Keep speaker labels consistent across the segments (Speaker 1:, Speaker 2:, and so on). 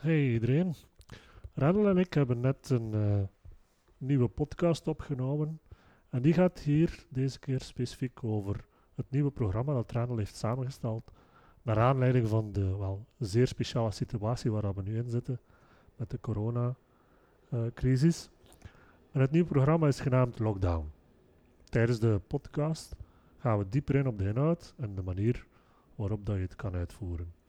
Speaker 1: Hey iedereen. Randall en ik hebben net een uh, nieuwe podcast opgenomen. En die gaat hier deze keer specifiek over het nieuwe programma dat Randall heeft samengesteld. Naar aanleiding van de wel zeer speciale situatie waar we nu in zitten met de coronacrisis. en het nieuwe programma is genaamd Lockdown. Tijdens de podcast gaan we dieper in op de inhoud en de manier waarop dat je het kan uitvoeren.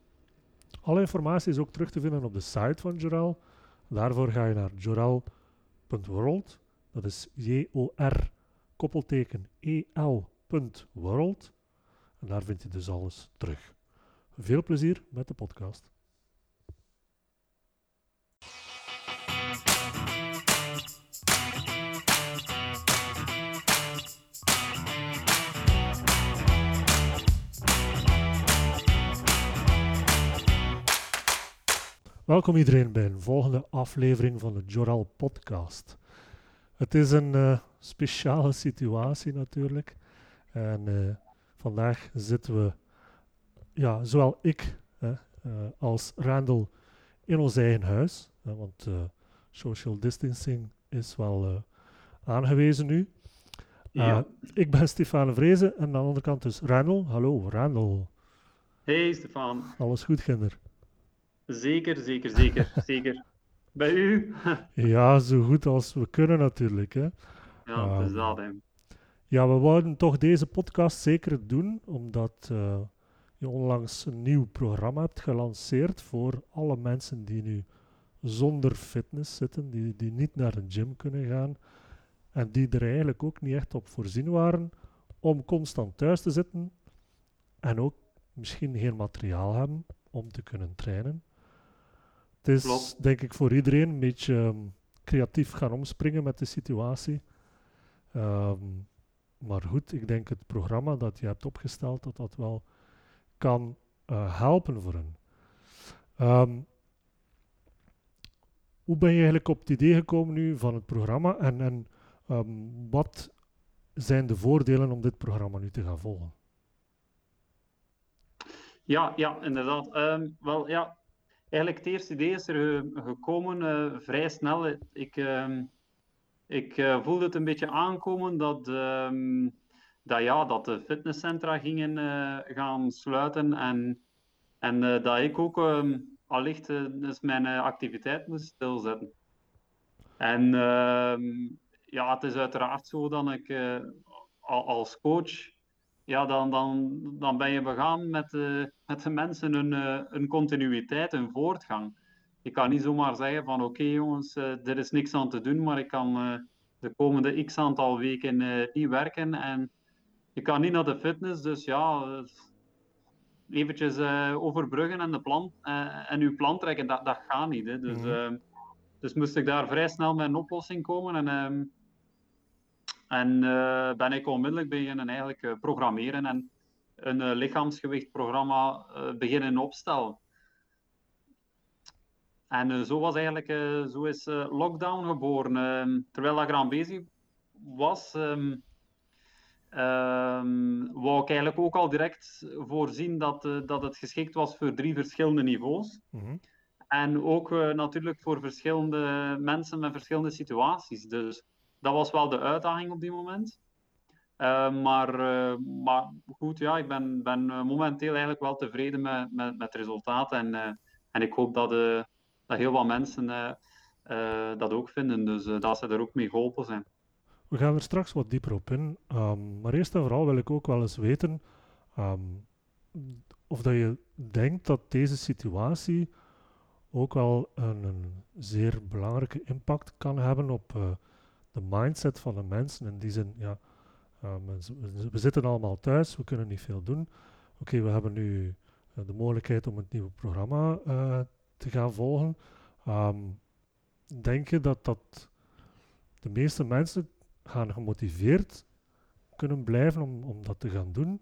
Speaker 1: Alle informatie is ook terug te vinden op de site van Joral. Daarvoor ga je naar joral.world. Dat is J-O-R koppelteken E-L.world. En daar vind je dus alles terug. Veel plezier met de podcast. Welkom iedereen bij een volgende aflevering van de Joral podcast. Het is een uh, speciale situatie natuurlijk. En uh, vandaag zitten we, ja, zowel ik uh, als Randall in ons eigen huis. want social distancing is wel aangewezen nu. Ja. ik ben Stefan Vrezen en aan de andere kant is Randall. Hallo Randall.
Speaker 2: Hey Stefan.
Speaker 1: Alles goed, Ginder?
Speaker 2: Zeker, zeker, zeker, zeker. Bij u?
Speaker 1: ja, zo goed als we kunnen natuurlijk. Hè.
Speaker 2: Ja, dat is dat, hè.
Speaker 1: Ja, we wouden toch deze podcast zeker doen, omdat uh, je onlangs een nieuw programma hebt gelanceerd voor alle mensen die nu zonder fitness zitten, die, die niet naar een gym kunnen gaan en die er eigenlijk ook niet echt op voorzien waren om constant thuis te zitten en ook misschien geen materiaal hebben om te kunnen trainen. Het is denk ik voor iedereen een beetje um, creatief gaan omspringen met de situatie. Um, maar goed, ik denk het programma dat je hebt opgesteld, dat dat wel kan uh, helpen voor hen. Um, hoe ben je eigenlijk op het idee gekomen nu van het programma en, en wat zijn de voordelen om dit programma nu te gaan volgen?
Speaker 2: Ja, ja inderdaad. wel, ja, eigenlijk het eerste idee is er gekomen uh, vrij snel. Ik, uh, ik uh, voelde het een beetje aankomen dat, ehm, dat, ja, dat de fitnesscentra gingen eh, gaan sluiten en, en dat ik ook ehm, allicht dus mijn activiteit moest stilzetten. En ehm, ja, het is uiteraard zo dat ik als coach ja, dan, dan, dan ben je begaan met, uh, met de mensen een, uh, een continuïteit, een voortgang. Je kan niet zomaar zeggen van oké jongens, uh, er is niks aan te doen, maar ik kan de komende x aantal weken niet werken. En je kan niet naar de fitness, dus ja, eventjes overbruggen en, de plan, en uw plan trekken, dat, dat gaat niet. Hè. Dus, mm dus moest ik daar vrij snel met een oplossing komen. En ehm, en uh, ben ik onmiddellijk beginnen eigenlijk uh, programmeren en een uh, lichaamsgewichtprogramma beginnen opstellen. En zo was eigenlijk, zo is Lockdown geboren. Ehm, terwijl ik eraan bezig was, um, um, wou ik eigenlijk ook al direct voorzien dat, dat het geschikt was voor drie verschillende niveaus. Mm En ook natuurlijk voor verschillende mensen met verschillende situaties. Dus dat was wel de uitdaging op die moment. Uh, maar, uh, maar goed, ja, ik ben, ben eh, momenteel eigenlijk wel tevreden met, met, met het resultaat. En, en ik hoop dat, dat heel wat mensen dat ook vinden. Dus dat ze er ook mee geholpen zijn.
Speaker 1: We gaan er straks wat dieper op in. Um, maar eerst en vooral wil ik ook wel eens weten um, of dat je denkt dat deze situatie ook wel een, een zeer belangrijke impact kan hebben op de mindset van de mensen. In die zin, ja, we zitten allemaal thuis, we kunnen niet veel doen. Oké, we hebben nu uh, de mogelijkheid om het nieuwe programma uh, te gaan volgen. Um, denk je dat, dat de meeste mensen gaan gemotiveerd kunnen blijven om, om dat te gaan doen?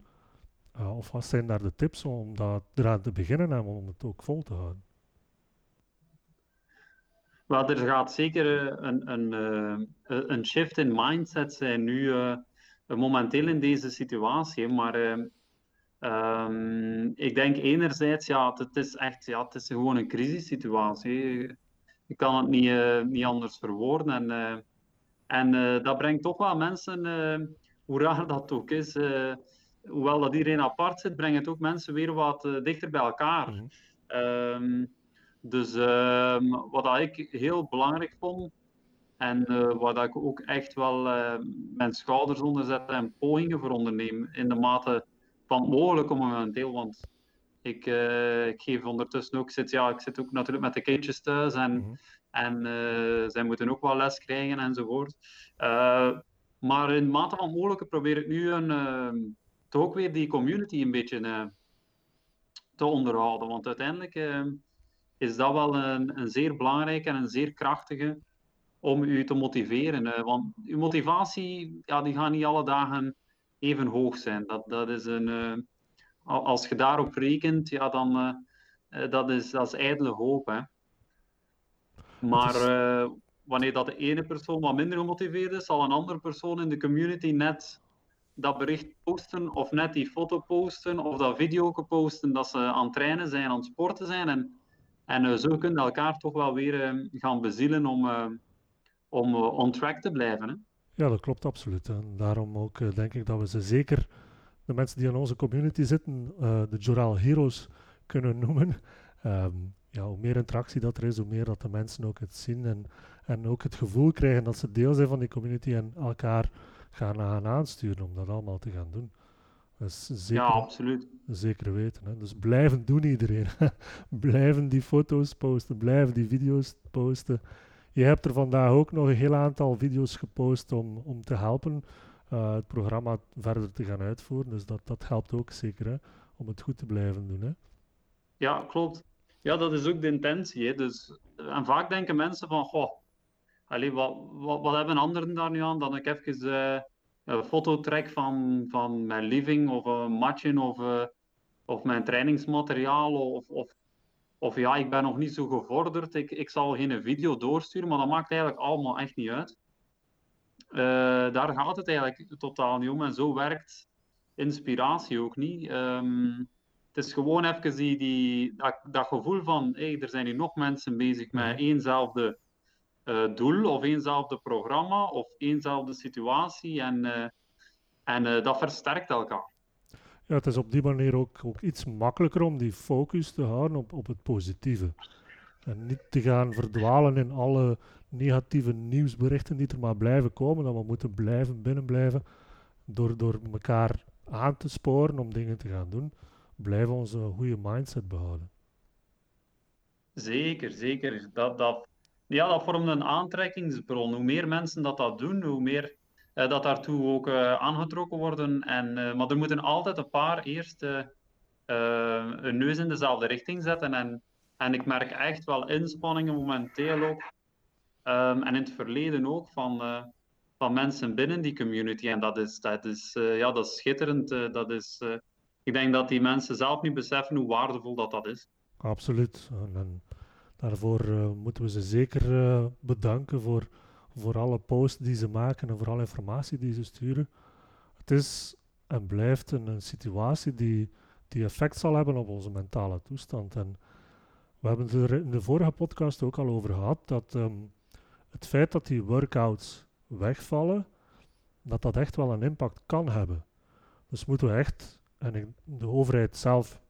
Speaker 1: Uh, of wat zijn daar de tips om dat eraan te beginnen en om het ook vol te houden?
Speaker 2: Wel, er gaat zeker eh, een, een, eh, een shift in mindset zijn nu, uh, momenteel in deze situatie. Maar uh, Ehm, ik denk enerzijds, ja, het is echt ja, het is gewoon een crisissituatie. Je kan het niet, uh, niet anders verwoorden. En, en dat brengt toch wel mensen, hoe raar dat ook is, hoewel dat iedereen apart zit, brengt het ook mensen weer wat dichter bij elkaar. Mm -hmm. Dus ehm, wat ik heel belangrijk vond, en waar ik ook echt wel mijn schouders onder zet en pogingen voor onderneem, in de mate van mogelijk momenteel. Want ik, uh, ik geef ondertussen ook, zit, ja, ik zit ook natuurlijk met de kindjes thuis en, mm -hmm. en uh, zij moeten ook wel les krijgen enzovoort. Uh, maar in mate van mogelijke probeer ik nu een, toch ook weer die community een beetje te onderhouden. Want uiteindelijk is dat wel een, een zeer belangrijke en een zeer krachtige om u te motiveren. want uw motivatie, ja, die gaat niet alle dagen even hoog zijn. Dat, dat is een, uh, als je daarop rekent, ja, dan uh, dat is, dat is ijdele hoop. Hè. Maar uh, wanneer dat de ene persoon wat minder gemotiveerd is, zal een andere persoon in de community net dat bericht posten, of net die foto posten, of dat video posten dat ze aan het trainen zijn, aan het sporten zijn. En, en zo kunnen elkaar toch wel weer gaan bezielen om, om on track te blijven. Hè.
Speaker 1: Ja, dat klopt absoluut. En daarom ook uh, denk ik dat we ze zeker, de mensen die in onze community zitten, de Joral Heroes kunnen noemen. Um, ja, hoe meer interactie dat er is, hoe meer dat de mensen ook het zien en, en ook het gevoel krijgen dat ze deel zijn van die community en elkaar gaan, gaan aansturen om dat allemaal te gaan doen. Dus zeker,
Speaker 2: ja, absoluut.
Speaker 1: Zeker weten. Hè. Dus blijven doen iedereen. blijven die foto's posten, blijven die video's posten. Je hebt er vandaag ook nog een heel aantal video's gepost om, om te helpen uh, het programma verder te gaan uitvoeren. Dus dat, dat helpt ook zeker hè, om het goed te blijven doen. Hè.
Speaker 2: Ja, klopt. Ja, dat is ook de intentie. Hè. Dus, en vaak denken mensen van, goh, allee, wat, wat, wat hebben anderen daar nu aan? Dan ik even uh, een foto trek van, van mijn living of een matchen of, uh, of mijn trainingsmateriaal of, of of ja, ik ben nog niet zo gevorderd, ik, ik zal geen video doorsturen, maar dat maakt eigenlijk allemaal echt niet uit. Uh, daar gaat het eigenlijk totaal niet om en zo werkt inspiratie ook niet. Um, het is gewoon even die, die, dat, dat gevoel van hey, er zijn hier nog mensen bezig met éénzelfde uh, doel of éénzelfde programma of éénzelfde situatie en, uh, en dat versterkt elkaar
Speaker 1: ja, het is op die manier ook, ook iets makkelijker om die focus te houden op, op het positieve. En niet te gaan verdwalen in alle negatieve nieuwsberichten die er maar blijven komen. Dat we moeten blijven binnenblijven door, door elkaar aan te sporen om dingen te gaan doen. Blijven onze goede mindset behouden.
Speaker 2: Zeker, zeker. Dat, dat, ja, dat vormt een aantrekkingsbron. Hoe meer mensen dat, dat doen, hoe meer uh, dat daartoe ook uh, aangetrokken worden. En, uh, maar er moeten altijd een paar eerst een neus in dezelfde richting zetten. En, en ik merk echt wel inspanningen momenteel ook. Um, en in het verleden ook van, van mensen binnen die community. En dat is, dat is, ja, dat is schitterend. dat is, ik denk dat die mensen zelf niet beseffen hoe waardevol dat, dat is.
Speaker 1: Absoluut. En, daarvoor moeten we ze zeker bedanken voor voor alle posts die ze maken en voor alle informatie die ze sturen. Het is en blijft een, een situatie die, die effect zal hebben op onze mentale toestand. En we hebben het er in de vorige podcast ook al over gehad dat um, het feit dat die workouts wegvallen, dat dat echt wel een impact kan hebben. Dus moeten we echt, en de overheid zelf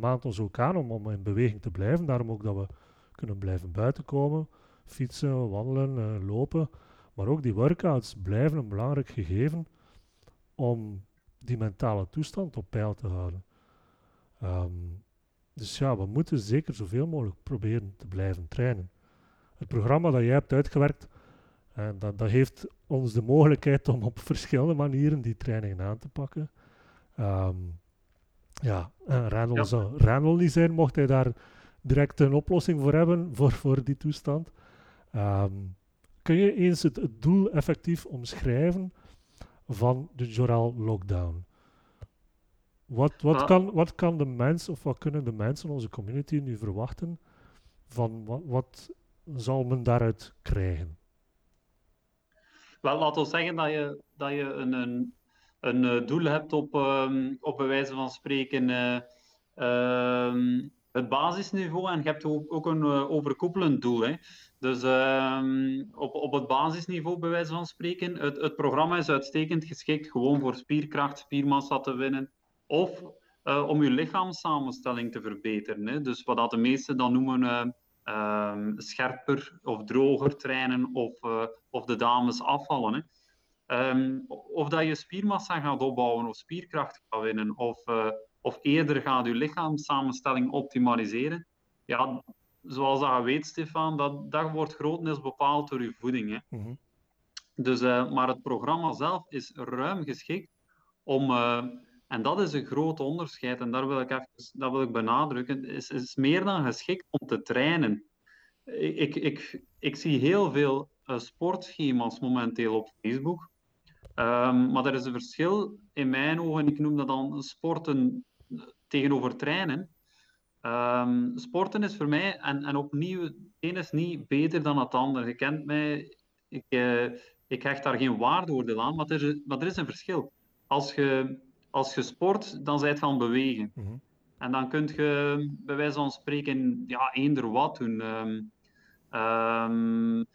Speaker 1: maand ons ook aan om, om in beweging te blijven, daarom ook dat we kunnen blijven buiten komen fietsen, wandelen, uh, lopen. Maar ook die workouts blijven een belangrijk gegeven om die mentale toestand op peil te houden. Um, dus ja, we moeten zeker zoveel mogelijk proberen te blijven trainen. Het programma dat jij hebt uitgewerkt, uh, dat, dat heeft ons de mogelijkheid om op verschillende manieren die trainingen aan te pakken. Um, ja, en Randall ja. zou Randall niet zijn, mocht hij daar direct een oplossing voor hebben voor, voor die toestand. Um, kun je eens het, het, doel effectief omschrijven van de Joral Lockdown? Wat, wat, ah. kan, wat kan de mens of wat kunnen de mensen in onze community nu verwachten? Van wat, wat zal men daaruit krijgen?
Speaker 2: Wel, laten we zeggen dat je, dat je een, een, een doel hebt op, um, op wijze van spreken ehm, het basisniveau en je hebt ook, een overkoepelend doel. Hè. Dus ehm, op, op het basisniveau, bij wijze van spreken, het, het programma is uitstekend geschikt gewoon voor spierkracht, spiermassa te winnen. Of uh, om je lichaamssamenstelling te verbeteren. Hè. Dus wat dat de meesten dan noemen uh, um, scherper of droger trainen of, of de dames afvallen. Hè. Um, of dat je spiermassa gaat opbouwen of spierkracht gaat winnen of, of eerder gaat je lichaamssamenstelling optimaliseren. Ja, zoals dat je weet, Stefan, dat, dat wordt grotendeels bepaald door je voeding. Hè. Mm -hmm. dus, maar het programma zelf is ruim geschikt om en dat is een groot onderscheid, en daar wil ik even dat wil ik benadrukken. is, is meer dan geschikt om te trainen. Ik, ik, ik, zie heel veel uh, sportschema's momenteel op Facebook. Um, maar er is een verschil in mijn ogen, ik noem dat dan sporten tegenover trainen. Um, sporten is voor mij, en, en opnieuw, het een is niet beter dan het ander. Je kent mij, ik, uh, ik hecht daar geen waardeoordeel aan, maar er, is, maar er is een verschil. Als je als je sport, dan zijt het bewegen. Mm -hmm. En dan kun je bij wijze van spreken ja, eender wat doen. Um, um,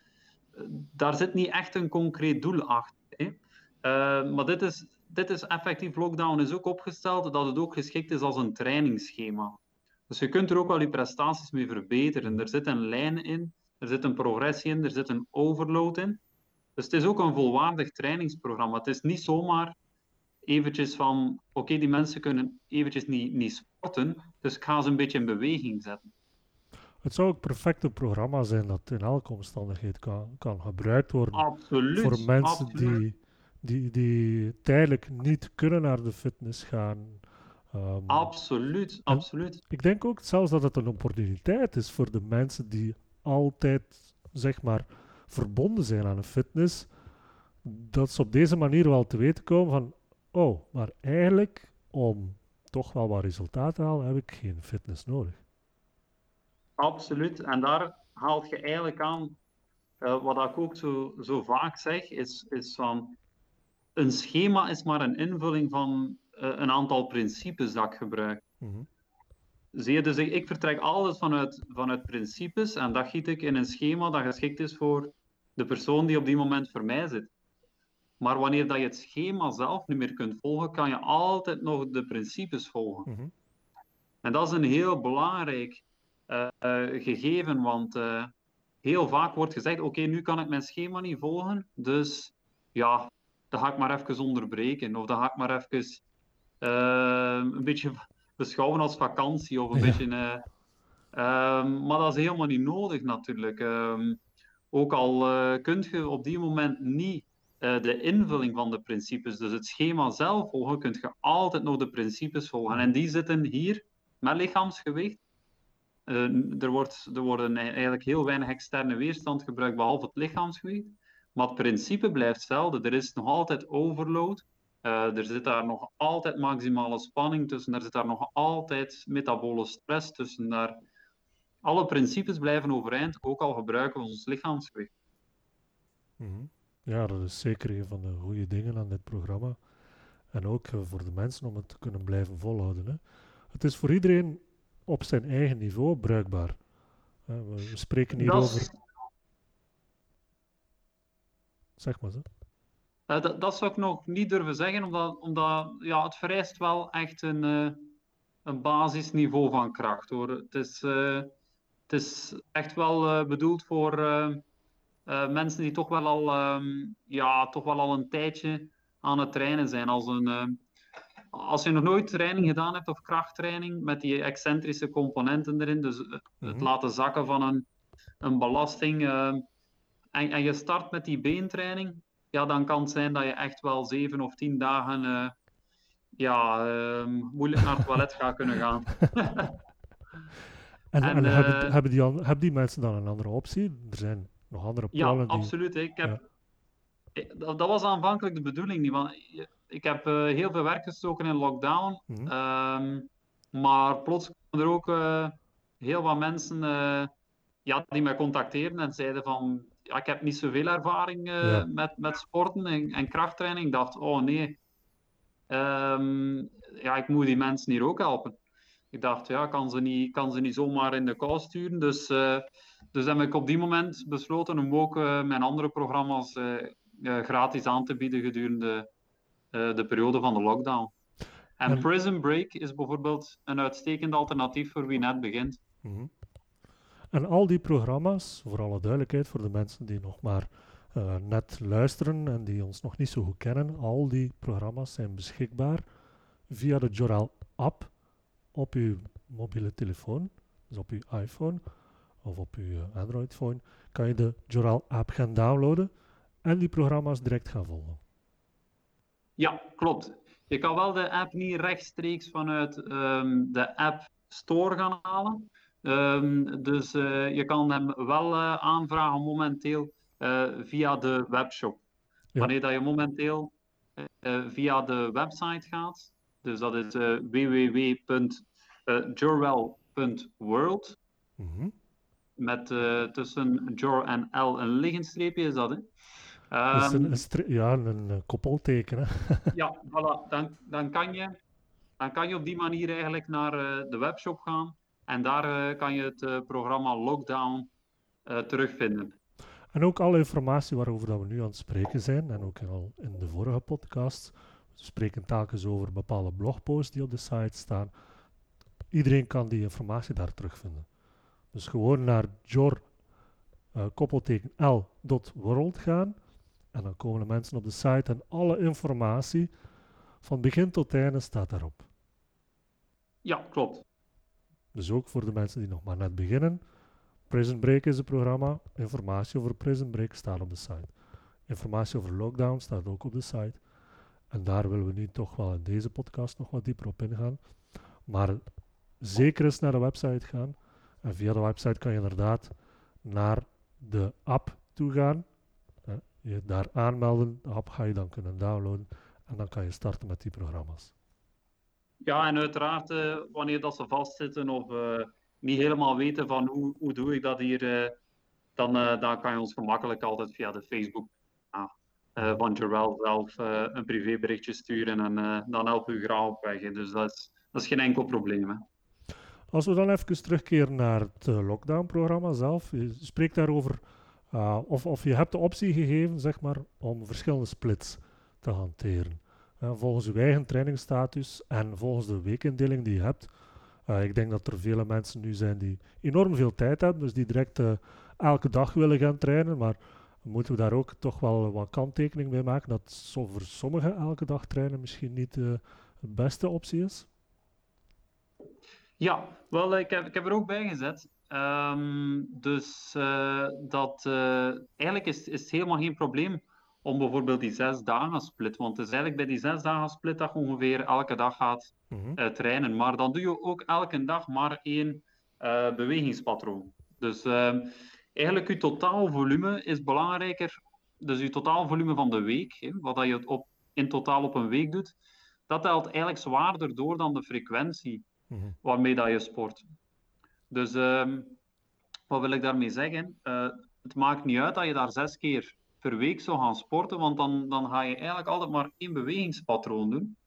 Speaker 2: daar zit niet echt een concreet doel achter. Hè. Uh, maar dit is, dit is effectief, lockdown is ook opgesteld dat het ook geschikt is als een trainingsschema. Dus je kunt er ook wel je prestaties mee verbeteren. Er zit een lijn in, er zit een progressie in, er zit een overload in. Dus het is ook een volwaardig trainingsprogramma. Het is niet zomaar eventjes van, oké, die mensen kunnen eventjes niet, niet sporten, dus ik ga ze een beetje in beweging zetten.
Speaker 1: Het zou ook perfecte programma zijn dat in elke omstandigheid kan, kan gebruikt worden.
Speaker 2: Absoluut.
Speaker 1: Voor mensen die, die, die tijdelijk niet kunnen naar de fitness gaan.
Speaker 2: Um, absoluut, absoluut.
Speaker 1: Ik denk ook zelfs dat het een opportuniteit is voor de mensen die altijd, zeg maar, verbonden zijn aan een fitness. Dat ze op deze manier wel te weten komen van, oh, maar eigenlijk om toch wel wat resultaat te halen, heb ik geen fitness nodig.
Speaker 2: Absoluut. En daar haalt je eigenlijk aan, uh, wat ik ook zo, zo vaak zeg, is, is van een schema is maar een invulling van uh, een aantal principes dat ik gebruik. Mm -hmm. Zie je, dus ik, ik, vertrek altijd vanuit, vanuit principes en dat giet ik in een schema dat geschikt is voor de persoon die op die moment voor mij zit. Maar wanneer dat je het schema zelf niet meer kunt volgen, kan je altijd nog de principes volgen. Mm -hmm. En dat is een heel belangrijk uh, uh, gegeven, want uh, heel vaak wordt gezegd: Oké, okay, nu kan ik mijn schema niet volgen, dus ja, dan ga ik maar even onderbreken. Of dan ga ik maar even een beetje beschouwen als vakantie. Of een ja. beetje, ehm, maar dat is helemaal niet nodig natuurlijk. Um, ook al kun je op die moment niet uh, de invulling van de principes, dus het schema zelf volgen, kun je altijd nog de principes volgen. En die zitten hier met lichaamsgewicht. Uh, er, wordt, er worden eigenlijk heel weinig externe weerstand gebruikt, behalve het lichaamsgewicht. Maar het principe blijft hetzelfde. Er is nog altijd overload. Uh, er zit daar nog altijd maximale spanning tussen. Er zit daar nog altijd metabole stress tussen. Daar... Alle principes blijven overeind, ook al gebruiken we ons lichaamsgewicht.
Speaker 1: Mm -hmm. Ja, dat is zeker een van de goede dingen aan dit programma. En ook uh, voor de mensen om het te kunnen blijven volhouden. Hè. Het is voor iedereen op zijn eigen niveau bruikbaar. Uh, we, spreken hier dat over. Zeg maar zo.
Speaker 2: Uh, dat, dat, zou ik nog niet durven zeggen, omdat, omdat ja, het vereist wel echt een, een basisniveau van kracht. Hoor. Het, is, het is echt wel bedoeld voor uh, mensen die toch wel, al, um, ja, toch wel al een tijdje aan het trainen zijn. Als, een, uh, als je nog nooit training gedaan hebt of krachttraining met die excentrische componenten erin, dus het mm -hmm. laten zakken van een, een belasting, uh, en, en je start met die beentraining, ja, dan kan het zijn dat je echt wel zeven of tien dagen ja, ehm, moeilijk naar het toilet gaat kunnen gaan.
Speaker 1: en, en, en hebben, hebben, die, hebben die mensen dan een andere optie? Er zijn nog andere
Speaker 2: plannen? Ja, absoluut. Ik heb, ja. dat, dat, was aanvankelijk de bedoeling niet. Want ik heb uh, heel veel werk gestoken in lockdown. Mm -hmm. um, maar plots kwamen er ook heel wat mensen ja, die mij contacteerden en zeiden van ja, ik heb niet zoveel ervaring ja. met, met sporten en, en krachttraining. Ik dacht, oh nee, ehm, ja, ik moet die mensen hier ook helpen. Ik dacht, ja, kan ze niet, kan ze niet zomaar in de kou sturen. Dus, uh, dus heb ik op die moment besloten om ook uh, mijn andere programma's gratis aan te bieden gedurende de periode van de lockdown. En, en, Prison Break is bijvoorbeeld een uitstekend alternatief voor wie net begint. Mm -hmm.
Speaker 1: En al die programma's, voor alle duidelijkheid, voor de mensen die nog maar net luisteren en die ons nog niet zo goed kennen, al die programma's zijn beschikbaar via de Joral app op uw mobiele telefoon, dus op uw iPhone of op uw eh, Android-phone, kan je de Joral app gaan downloaden en die programma's direct gaan volgen.
Speaker 2: Ja, klopt. Je kan wel de app niet rechtstreeks vanuit um, de App Store gaan halen. Um, dus uh, je kan hem wel uh, aanvragen momenteel uh, via de webshop. Ja. Wanneer dat je momenteel via de website gaat, dus dat is www.jorwell.world. Mm -hmm. Met tussen Jor en L een liggend streepje is dat, hè?
Speaker 1: Um, een ja, een koppelteken. Hè?
Speaker 2: ja, voilà. Dan, dan, kan je, dan kan je op die manier eigenlijk naar de webshop gaan. En daar uh, kan je het uh, programma Lockdown terugvinden.
Speaker 1: En ook alle informatie waarover dat we nu aan het spreken zijn, en ook al in de vorige podcast, we spreken telkens over bepaalde blogposts die op de site staan. Iedereen kan die informatie daar terugvinden. Dus gewoon naar jor, uh, koppelteken l.world gaan en dan komen de mensen op de site en alle informatie van begin tot einde staat daarop.
Speaker 2: Ja, klopt.
Speaker 1: Dus ook voor de mensen die nog maar net beginnen. Prison Break is het programma. Informatie over Prison Break staat op de site. Informatie over lockdown staat ook op de site. En daar willen we nu toch wel in deze podcast nog wat dieper op ingaan. Maar zeker eens naar de website gaan. En via de website kan je inderdaad naar de app toe gaan je daar aanmelden. De app ga je dan kunnen downloaden en dan kan je starten met die programma's.
Speaker 2: Ja, en uiteraard uh, wanneer dat ze vastzitten of uh, niet helemaal weten van hoe, hoe doe ik dat hier, uh, dan, dan kan je ons gemakkelijk altijd via de Facebook van Jorel zelf een privéberichtje sturen en dan helpen we graag op weg. Dus dat is, geen enkel probleem.
Speaker 1: Als we dan even terugkeren naar het lockdown-programma zelf, je spreekt daarover of, of je hebt de optie gegeven zeg maar, om verschillende splits te hanteren. Uh, volgens je eigen trainingsstatus en volgens de weekindeling die je hebt. Uh, ik denk dat er vele mensen nu zijn die enorm veel tijd hebben, dus die direct elke dag willen gaan trainen. Maar moeten we daar ook toch wel wat kanttekening mee maken dat zo voor sommigen elke dag trainen misschien niet de beste optie is?
Speaker 2: Ja, wel, ik heb, ik heb er ook bij gezet. Um, dus dat, eigenlijk is, is het helemaal geen probleem om bijvoorbeeld die zes dagen split. Want het is eigenlijk bij die zes dagen split dat je ongeveer elke dag gaat mm uh, trainen. Maar dan doe je ook elke dag maar één bewegingspatroon. Dus ehm, eigenlijk je totaalvolume is belangrijker. Dus je totaalvolume van de week, hè, wat dat je op, in totaal op een week doet, dat telt eigenlijk zwaarder door dan de frequentie mm -hmm. waarmee dat je sport. Dus um, wat wil ik daarmee zeggen? Uh, het maakt niet uit dat je daar zes keer per week zou gaan sporten, want dan, dan ga je eigenlijk altijd maar één bewegingspatroon doen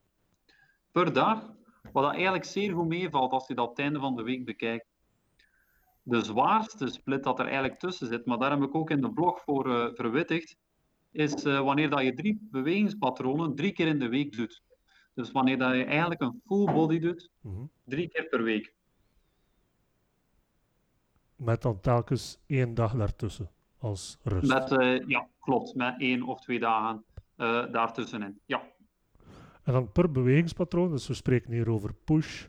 Speaker 2: per dag. Wat dat eigenlijk zeer goed meevalt als je dat het einde van de week bekijkt. De zwaarste split dat er eigenlijk tussen zit, maar daar heb ik ook in de blog voor uh, verwittigd, is uh, wanneer dat je drie bewegingspatronen drie keer in de week doet. Dus wanneer dat je eigenlijk een full body doet, mhm. drie keer per week.
Speaker 1: Met dan telkens één dag daartussen als rust.
Speaker 2: Met, uh, ja, klopt. Met één of twee dagen uh, daartussenin. Ja.
Speaker 1: En dan per bewegingspatroon, dus we spreken hier over push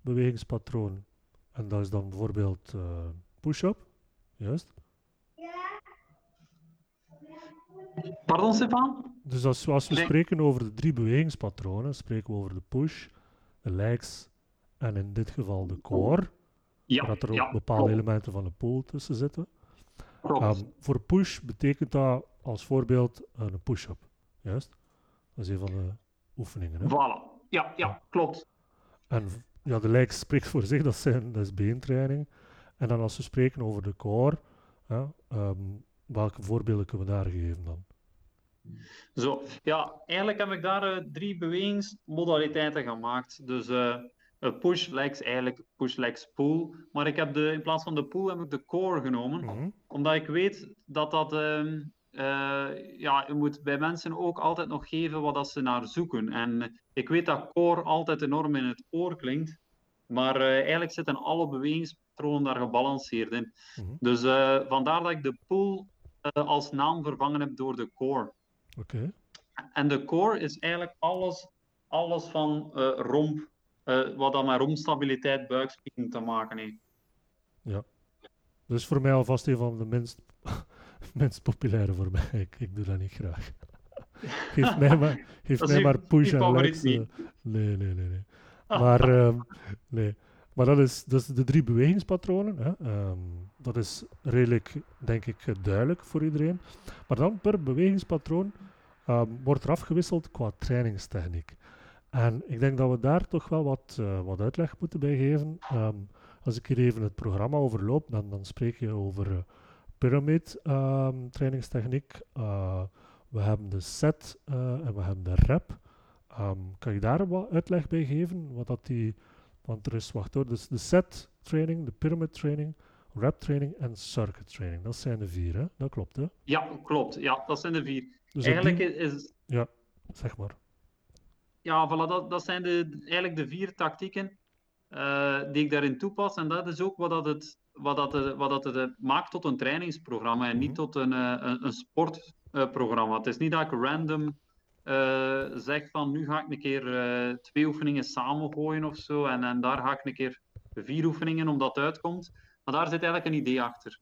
Speaker 1: bewegingspatroon. En dat is dan bijvoorbeeld uh, push-up, juist?
Speaker 2: Pardon, Stefan?
Speaker 1: Dus als, als we nee. spreken over de drie bewegingspatronen, spreken we over de push, de legs en in dit geval de core. Ja, dat er ook ja, bepaalde klopt. elementen van de pool tussen zitten. Um, voor push betekent dat als voorbeeld een push-up. Juist? Dat is een van de oefeningen. Hè?
Speaker 2: Voilà. Ja, ja, klopt.
Speaker 1: En ja, de lijks spreekt voor zich, dat, zijn, dat is beentraining. En dan als we spreken over de core, ja, um, welke voorbeelden kunnen we daar geven dan?
Speaker 2: Zo, ja, eigenlijk heb ik daar uh, drie bewegingsmodaliteiten gemaakt. Dus uh, push, legs, eigenlijk push, legs, pull. Maar ik heb de, in plaats van de pull heb ik de core genomen.
Speaker 1: Mhm.
Speaker 2: Omdat ik weet dat dat... Uh, ja, je moet bij mensen ook altijd nog geven wat dat ze naar zoeken. En ik weet dat core altijd enorm in het oor klinkt. Maar eigenlijk zitten alle bewegingspatronen daar gebalanceerd in.
Speaker 1: Mhm.
Speaker 2: Dus vandaar dat ik de pull als naam vervangen heb door de core.
Speaker 1: Oké.
Speaker 2: En de core is eigenlijk alles, alles van uh, romp, uh, wat dan met rompstabiliteit, buikspieren te maken heeft.
Speaker 1: Ja. Dus voor mij alvast een van de minst, minst populaire voor mij. Ik, ik doe dat niet graag. geef mij maar, geef mij maar push en. Uh, nee, nee, nee. nee. Maar, um, nee. Maar dat is, dus de drie bewegingspatronen. Hè. Um, dat is redelijk, denk ik, duidelijk voor iedereen. Maar dan per bewegingspatroon um, wordt er afgewisseld qua trainingstechniek. En ik denk dat we daar toch wel wat, uh, wat uitleg moeten bij geven. Um, als ik hier even het programma overloop, dan, dan spreek je over uh, pyramid um, trainingstechniek. Uh, we hebben de set en we hebben de rep. kan je daar wat uitleg bij geven? Wat dat die, want er is, wacht hoor, dus de set training, de pyramid training, rep training en circuit training. Dat zijn de vier, hè? Dat klopt, hè?
Speaker 2: Ja, klopt. Ja, dat zijn de vier.
Speaker 1: Dus
Speaker 2: eigenlijk
Speaker 1: die...
Speaker 2: is...
Speaker 1: Ja, zeg maar.
Speaker 2: Ja, voilà, dat, dat zijn de, eigenlijk de vier tactieken uh, die ik daarin toepas. En dat is ook wat, dat het, wat, dat het, wat dat het maakt tot een trainingsprogramma en niet
Speaker 1: Mhm.
Speaker 2: tot een, een, een sportprogramma. het is niet dat ik random uh, zeg van nu ga ik een keer twee oefeningen samengooien of zo. En, en daar ga ik een keer vier oefeningen omdat het uitkomt. Maar daar zit eigenlijk een idee achter.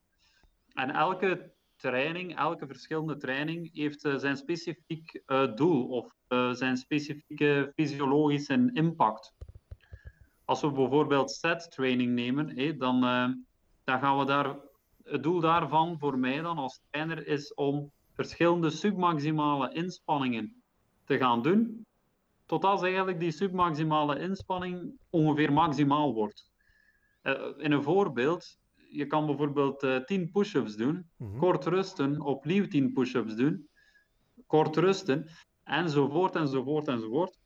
Speaker 2: En elke training, elke verschillende training heeft uh, zijn specifiek uh, doel of uh, zijn specifieke fysiologische impact. Als we bijvoorbeeld set training nemen, dan, dan gaan we daar. Het doel daarvan voor mij dan als trainer is om verschillende submaximale inspanningen te gaan doen, tot als eigenlijk die submaximale inspanning ongeveer maximaal wordt. in een voorbeeld, je kan bijvoorbeeld uh, 10 push-ups doen,
Speaker 1: Mhm.
Speaker 2: kort rusten, opnieuw 10 push-ups doen, kort rusten, enzovoort, enzovoort, enzovoort.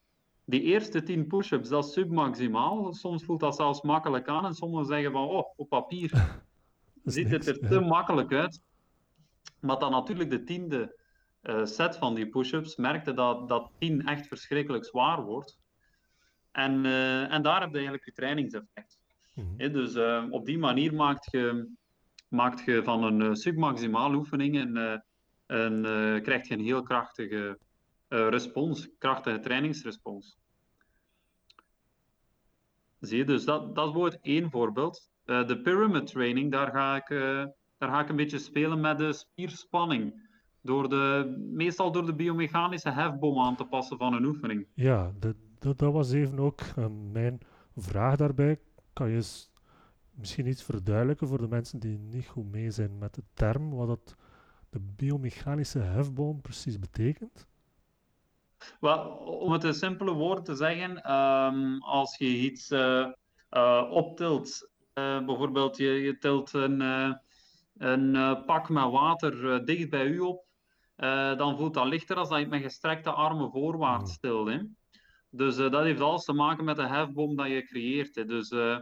Speaker 2: Die eerste 10 push-ups, dat is submaximaal. Soms voelt dat zelfs makkelijk aan en sommigen zeggen van, oh, op papier ziet het er te makkelijk uit. Maar dan natuurlijk de tiende uh, set van die push-ups merkte dat, dat 10 echt verschrikkelijk zwaar wordt. En, uh, en daar heb je eigenlijk je trainingseffect.
Speaker 1: Mhm.
Speaker 2: He, dus uh, op die manier maakt je, maakt je van een uh, submaximale oefening en, uh, en krijg je een heel krachtige respons, krachtige trainingsrespons. Zie je, dus dat, dat is bijvoorbeeld één voorbeeld. de pyramid training, daar ga, ik, daar ga ik een beetje spelen met de spierspanning. Door de, meestal door de biomechanische hefboom aan te passen van een oefening.
Speaker 1: Ja, dat was even ook mijn vraag daarbij kan je eens misschien iets verduidelijken voor de mensen die niet goed mee zijn met de term, wat dat de biomechanische hefboom precies betekent?
Speaker 2: Wel, om het in simpele woorden te zeggen, um, als je iets uh, uh, optilt, uh, bijvoorbeeld je, je tilt een, een pak met water dicht bij u op, dan voelt dat lichter als dat je met gestrekte armen voorwaarts
Speaker 1: Mm.
Speaker 2: tilt. Hè? Dus uh, dat heeft alles te maken met de hefboom dat je creëert. Hè. Dus uh,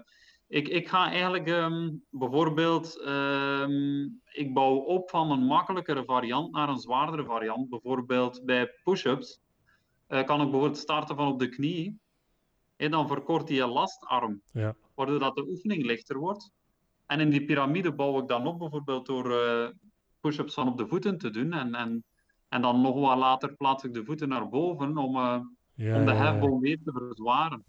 Speaker 2: ik, ik ga eigenlijk um, bijvoorbeeld, um, ik bouw op van een makkelijkere variant naar een zwaardere variant. Bijvoorbeeld bij push-ups uh, kan ik bijvoorbeeld starten van op de knie. En dan verkort die je lastarm,
Speaker 1: ja.
Speaker 2: waardoor dat de oefening lichter wordt. En in die piramide bouw ik dan op bijvoorbeeld door push-ups van op de voeten te doen. En, en, en dan nog wat later plaats ik de voeten naar boven om
Speaker 1: ja,
Speaker 2: om de hefboom weer te verzwaren.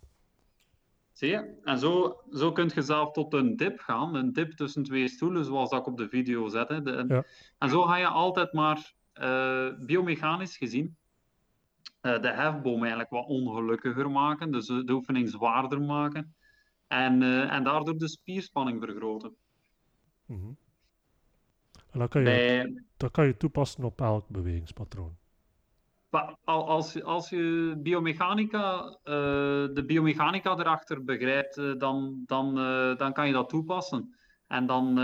Speaker 2: Zie je? En zo, zo kun je zelf tot een dip gaan, een dip tussen twee stoelen, zoals dat ik op de video zet. Hè. De,
Speaker 1: Ja.
Speaker 2: En zo ga je altijd maar uh, biomechanisch gezien uh, de hefboom eigenlijk wat ongelukkiger maken, dus de oefening zwaarder maken en, uh, en daardoor de spierspanning vergroten.
Speaker 1: Mm -hmm. En dat kan, je,
Speaker 2: Bij,
Speaker 1: dat kan je toepassen op elk bewegingspatroon.
Speaker 2: Als, als je biomechanica, uh, de biomechanica erachter begrijpt, uh, dan, dan, uh, dan kan je dat toepassen. En dan,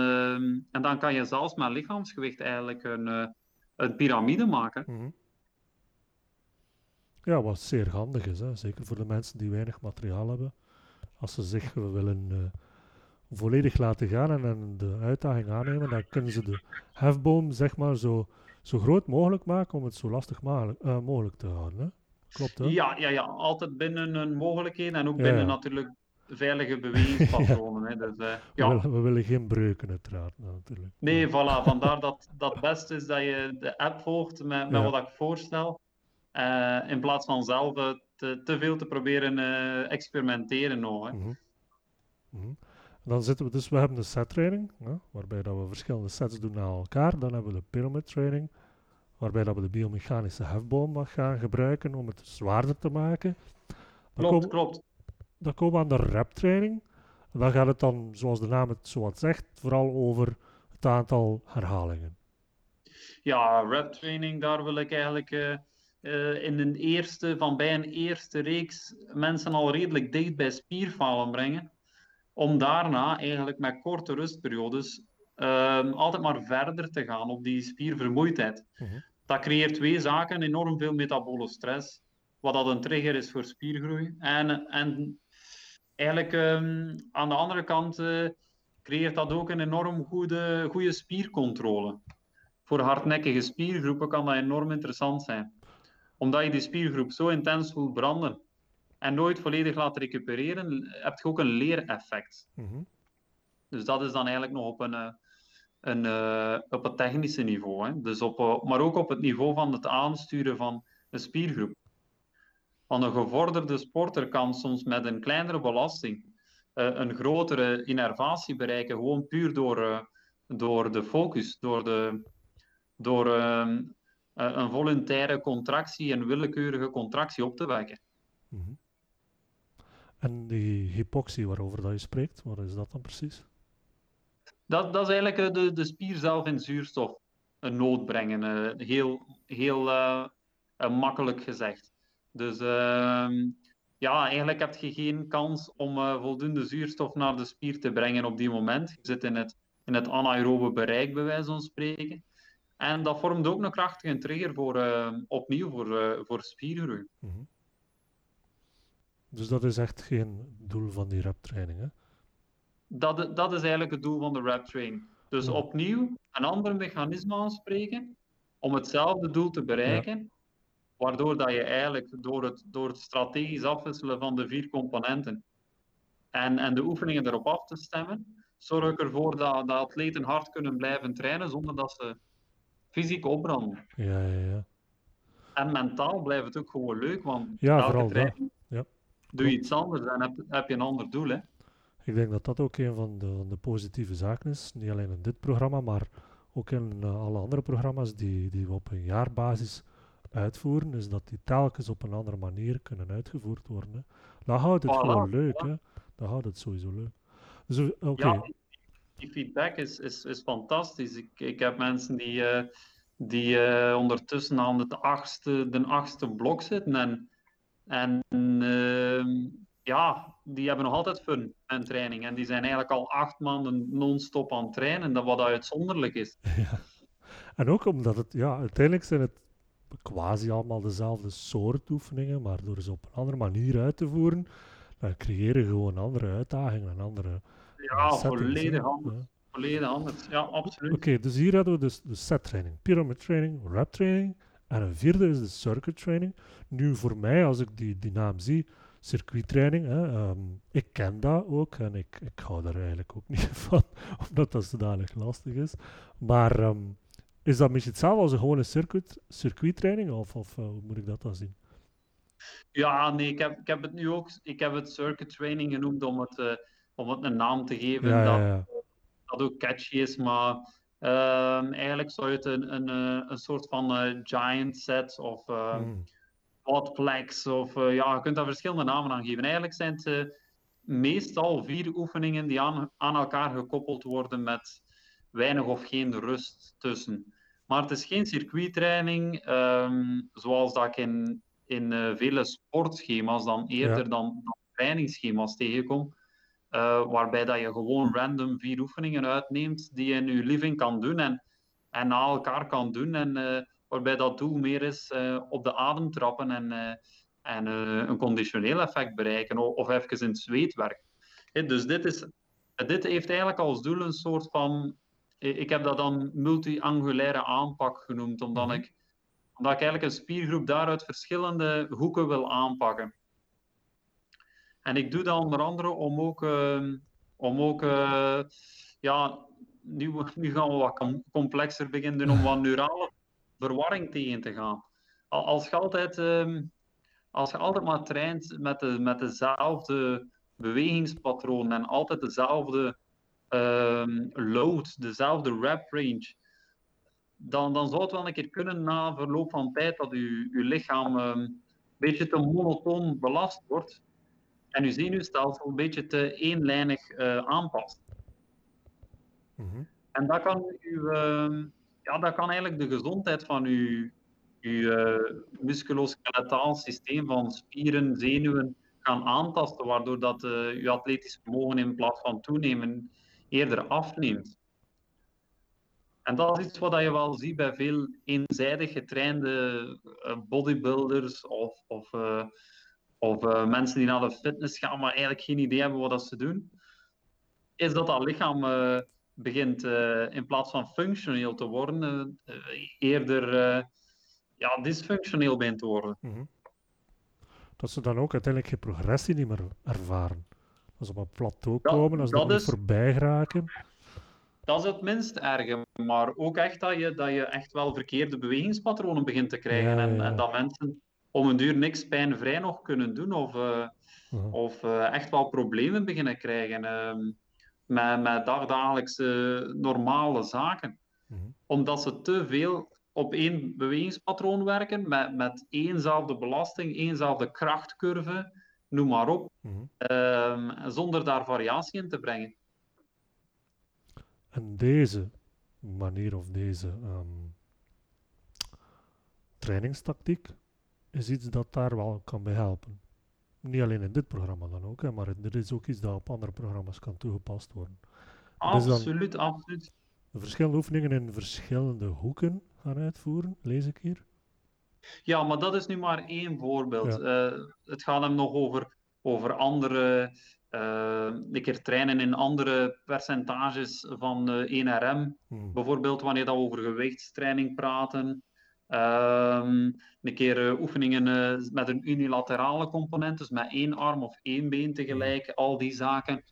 Speaker 2: en dan kan je zelfs met lichaamsgewicht eigenlijk een, een piramide maken.
Speaker 1: -hmm. Ja, wat zeer handig is, hè? zeker voor de mensen die weinig materiaal hebben. Als ze zich willen volledig laten gaan en, en, de uitdaging aannemen, dan kunnen ze de hefboom zeg maar zo, zo groot mogelijk maken om het zo lastig mogelijk, uh, mogelijk te houden. Hè? Klopt, hè?
Speaker 2: Ja, ja, ja, altijd binnen een mogelijkheid en ook binnen natuurlijk veilige bewegingspatronen. hè. Dus, uh, ja.
Speaker 1: we, willen, we, willen, geen breuken, uiteraard. Natuurlijk.
Speaker 2: Nee, voilà. Vandaar dat dat best is dat je de app volgt met, wat ik voorstel. Uh, in plaats van zelf te, te, veel te proberen experimenteren nog. Hè. Mm -hmm.
Speaker 1: Mm -hmm. Dan zitten we dus, we hebben de set training, ja, waarbij dat we verschillende sets doen naar elkaar. Dan hebben we de pyramid training, waarbij dat we de biomechanische hefboom gaan gebruiken om het zwaarder te maken.
Speaker 2: Dan klopt, komen, klopt.
Speaker 1: Dan komen we aan de rep training. En dan gaat het dan, zoals de naam het zo wat zegt, vooral over het aantal herhalingen.
Speaker 2: Ja, rep training, daar wil ik eigenlijk uh, uh, in een eerste, van bij een eerste reeks mensen al redelijk dicht bij spierfalen brengen. Om daarna eigenlijk met korte rustperiodes uh, altijd maar verder te gaan op die spiervermoeidheid. -huh. Dat creëert twee zaken, enorm veel metabole stress, wat dat een trigger is voor spiergroei. En, en eigenlijk um, aan de andere kant uh, creëert dat ook een enorm goede, goede spiercontrole. Voor hardnekkige spiergroepen kan dat enorm interessant zijn. Omdat je die spiergroep zo intens voelt branden en nooit volledig laat recupereren, heb je ook een leereffect. Mm -hmm. Dus dat is dan eigenlijk nog op een, een, uh, op het technische niveau. Hè. Dus op, uh, maar ook op het niveau van het aansturen van een spiergroep. Want een gevorderde sporter kan soms met een kleinere belasting uh, een grotere innervatie bereiken, gewoon puur door, door de focus, door, de, door ehm, een volontaire contractie en willekeurige contractie op te wekken. -hmm.
Speaker 1: En die hypoxie waarover dat je spreekt, wat is dat dan precies?
Speaker 2: Dat, dat is eigenlijk de, de spier zelf in zuurstof een nood brengen. Uh, heel heel uh, uh, makkelijk gezegd. Dus ehm, ja, eigenlijk heb je geen kans om voldoende zuurstof naar de spier te brengen op die moment. Je zit in het, in het anaerobe bereik, bij wijze van spreken. En dat vormt ook een krachtige trigger voor, opnieuw voor, voor spiergroei. -hmm.
Speaker 1: Dus dat is echt geen doel van die rep-training, hè?
Speaker 2: Dat, dat is eigenlijk het doel van de rep-training. Dus ja. opnieuw een ander mechanisme aanspreken om hetzelfde doel te bereiken, ja. waardoor dat je eigenlijk door het, door het strategisch afwisselen van de vier componenten en, en de oefeningen erop af te stemmen, zorg ik ervoor dat, dat atleten hard kunnen blijven trainen zonder dat ze fysiek opbranden.
Speaker 1: Ja, ja, ja.
Speaker 2: En mentaal blijft het ook gewoon leuk, want
Speaker 1: ja, vooral dat. Ja
Speaker 2: doe je iets anders, dan heb, heb je een ander doel. Hè?
Speaker 1: Ik denk dat dat ook een van de, van de, positieve zaken is. Niet alleen in dit programma, maar ook in uh, alle andere programma's die, die we op een jaarbasis uitvoeren, is dat die telkens op een andere manier kunnen uitgevoerd worden. Hè. Dat houdt het voilà, gewoon leuk. Hè. Dat houdt het sowieso leuk. Dus, okay.
Speaker 2: Ja, die feedback is, is, is fantastisch. Ik, ik heb mensen die, uh, die uh, ondertussen aan het achtste, de achtste blok zitten en en uh, ja, die hebben nog altijd fun en training. En die zijn eigenlijk al acht maanden non-stop aan het trainen, dat wat uitzonderlijk is.
Speaker 1: Ja. En ook omdat het, ja, uiteindelijk zijn het quasi allemaal dezelfde soort oefeningen, maar door ze op een andere manier uit te voeren, dan creëren gewoon andere uitdagingen en andere.
Speaker 2: Ja, volledig anders. Ja. Volledig anders, ja, absoluut.
Speaker 1: Oké, okay, dus hier hadden we dus de set training, pyramid training, rep training. En een vierde is de circuit training. Nu voor mij, als ik die, die naam zie, circuittraining, hè, um, ik ken dat ook en ik, ik hou daar eigenlijk ook niet van, omdat dat zodanig lastig is. Maar um, is dat misschien hetzelfde als een gewone circuit, circuittraining of, of uh, hoe moet ik dat dan zien?
Speaker 2: Ja, nee, ik heb, ik heb het nu ook, ik heb het circuit training genoemd om het, uh, om het een naam te geven
Speaker 1: ja,
Speaker 2: dat,
Speaker 1: ja, ja.
Speaker 2: dat ook catchy is, maar Um, eigenlijk zou je het een, een, een soort van uh, giant set of uh, mm. Quadplex of uh, ja, je kunt daar verschillende namen aan geven. Eigenlijk zijn het uh, meestal vier oefeningen die aan, aan elkaar gekoppeld worden met weinig of geen rust tussen. Maar het is geen circuittraining um, zoals dat ik in, in vele sportschema's dan eerder ja. dan, dan trainingsschema's tegenkom. Waarbij dat je gewoon random vier oefeningen uitneemt die je in je living kan doen en, en na elkaar kan doen. En waarbij dat doel meer is op de adem trappen en, en een conditioneel effect bereiken, of, even in het zweet werken. dus dit, is, dit heeft eigenlijk als doel een soort van ik heb dat dan multi-angulaire aanpak genoemd, omdat, mhm. ik, omdat ik eigenlijk een spiergroep daaruit verschillende hoeken wil aanpakken. En ik doe dat onder andere om ook, uh, om ook uh, ja, nu, nu gaan we wat complexer beginnen om wat neurale verwarring tegen te gaan. Als je altijd, uh, als je altijd maar traint met, de, met dezelfde bewegingspatroon en altijd dezelfde um, load, dezelfde rep range, dan, dan zou het wel een keer kunnen na verloop van tijd dat je, je lichaam um, een beetje te monotoon belast wordt en je zenuwstelsel een beetje te eenlijnig uh, aanpast. Mm En dat kan, u, uh, ja, dat kan eigenlijk de gezondheid van uw, uw uh, musculoskeletaal systeem van spieren, zenuwen gaan aantasten, waardoor dat uh, uw atletisch vermogen in plaats van toenemen eerder afneemt. En dat is iets wat je wel ziet bij veel eenzijdig getrainde eh, bodybuilders of, of, of mensen die naar de fitness gaan, maar eigenlijk geen idee hebben wat dat ze doen. Is dat dat lichaam begint in plaats van functioneel te worden, eerder ja, dysfunctioneel begint te worden. Mm
Speaker 1: Dat ze dan ook uiteindelijk geen progressie niet meer ervaren. Als ze op een plateau komen, als ze voorbij geraken.
Speaker 2: Dat is het minst erge, maar ook echt dat je, dat je echt wel verkeerde bewegingspatronen begint te krijgen. En, en, dat mensen om een duur niks pijnvrij nog kunnen doen of, uh, of uh, echt wel problemen beginnen krijgen uh, met, met dagdagelijkse normale zaken. Mhm. Omdat ze te veel op één bewegingspatroon werken, met, met éénzelfde belasting, éénzelfde krachtcurve noem maar op, mhm. ehm, zonder daar variatie in te brengen.
Speaker 1: En deze manier of deze um, trainingstactiek is iets dat daar wel kan bij helpen. Niet alleen in dit programma dan ook, hè, maar er is ook iets dat op andere programma's kan toegepast worden.
Speaker 2: Absoluut, absoluut.
Speaker 1: De verschillende oefeningen in verschillende hoeken gaan uitvoeren, lees ik hier.
Speaker 2: Ja, maar dat is nu maar één voorbeeld. Eh, het gaat hem nog over, over andere, uh, een keer trainen in andere percentages van uh, eh, 1RM. Hmm. Bijvoorbeeld wanneer we over gewichtstraining praten. Ehm, een keer oefeningen met een unilaterale component, dus met één arm of één been tegelijk, hmm. al die zaken.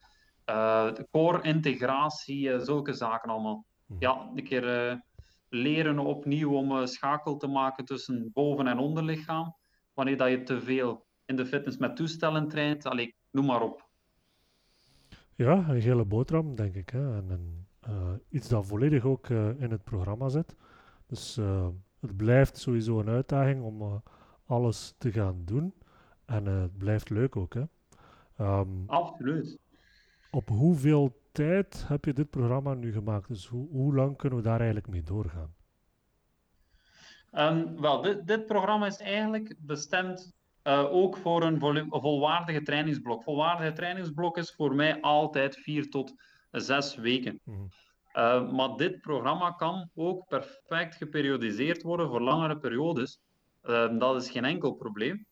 Speaker 2: core integratie, zulke zaken allemaal. Hmm. Ja, een keer leren opnieuw om uh, schakel te maken tussen boven- en onderlichaam. Wanneer dat je te veel in de fitness met toestellen traint, allee, noem maar op.
Speaker 1: Ja, een gele boterham, denk ik. Hè. En, uh, iets dat volledig ook uh, in het programma zit. Dus het blijft sowieso een uitdaging om alles te gaan doen. En het blijft leuk ook. Hè.
Speaker 2: Um, Absoluut.
Speaker 1: Op hoeveel tijd heb je dit programma nu gemaakt? Dus hoe, hoe lang kunnen we daar eigenlijk mee doorgaan?
Speaker 2: Um, wel, dit, dit, programma is eigenlijk bestemd uh, ook voor een volwaardige trainingsblok. Volwaardige trainingsblok is voor mij altijd vier tot zes weken. Mm. Uh, maar dit programma kan ook perfect geperiodiseerd worden voor langere periodes. Uh, dat is geen enkel probleem.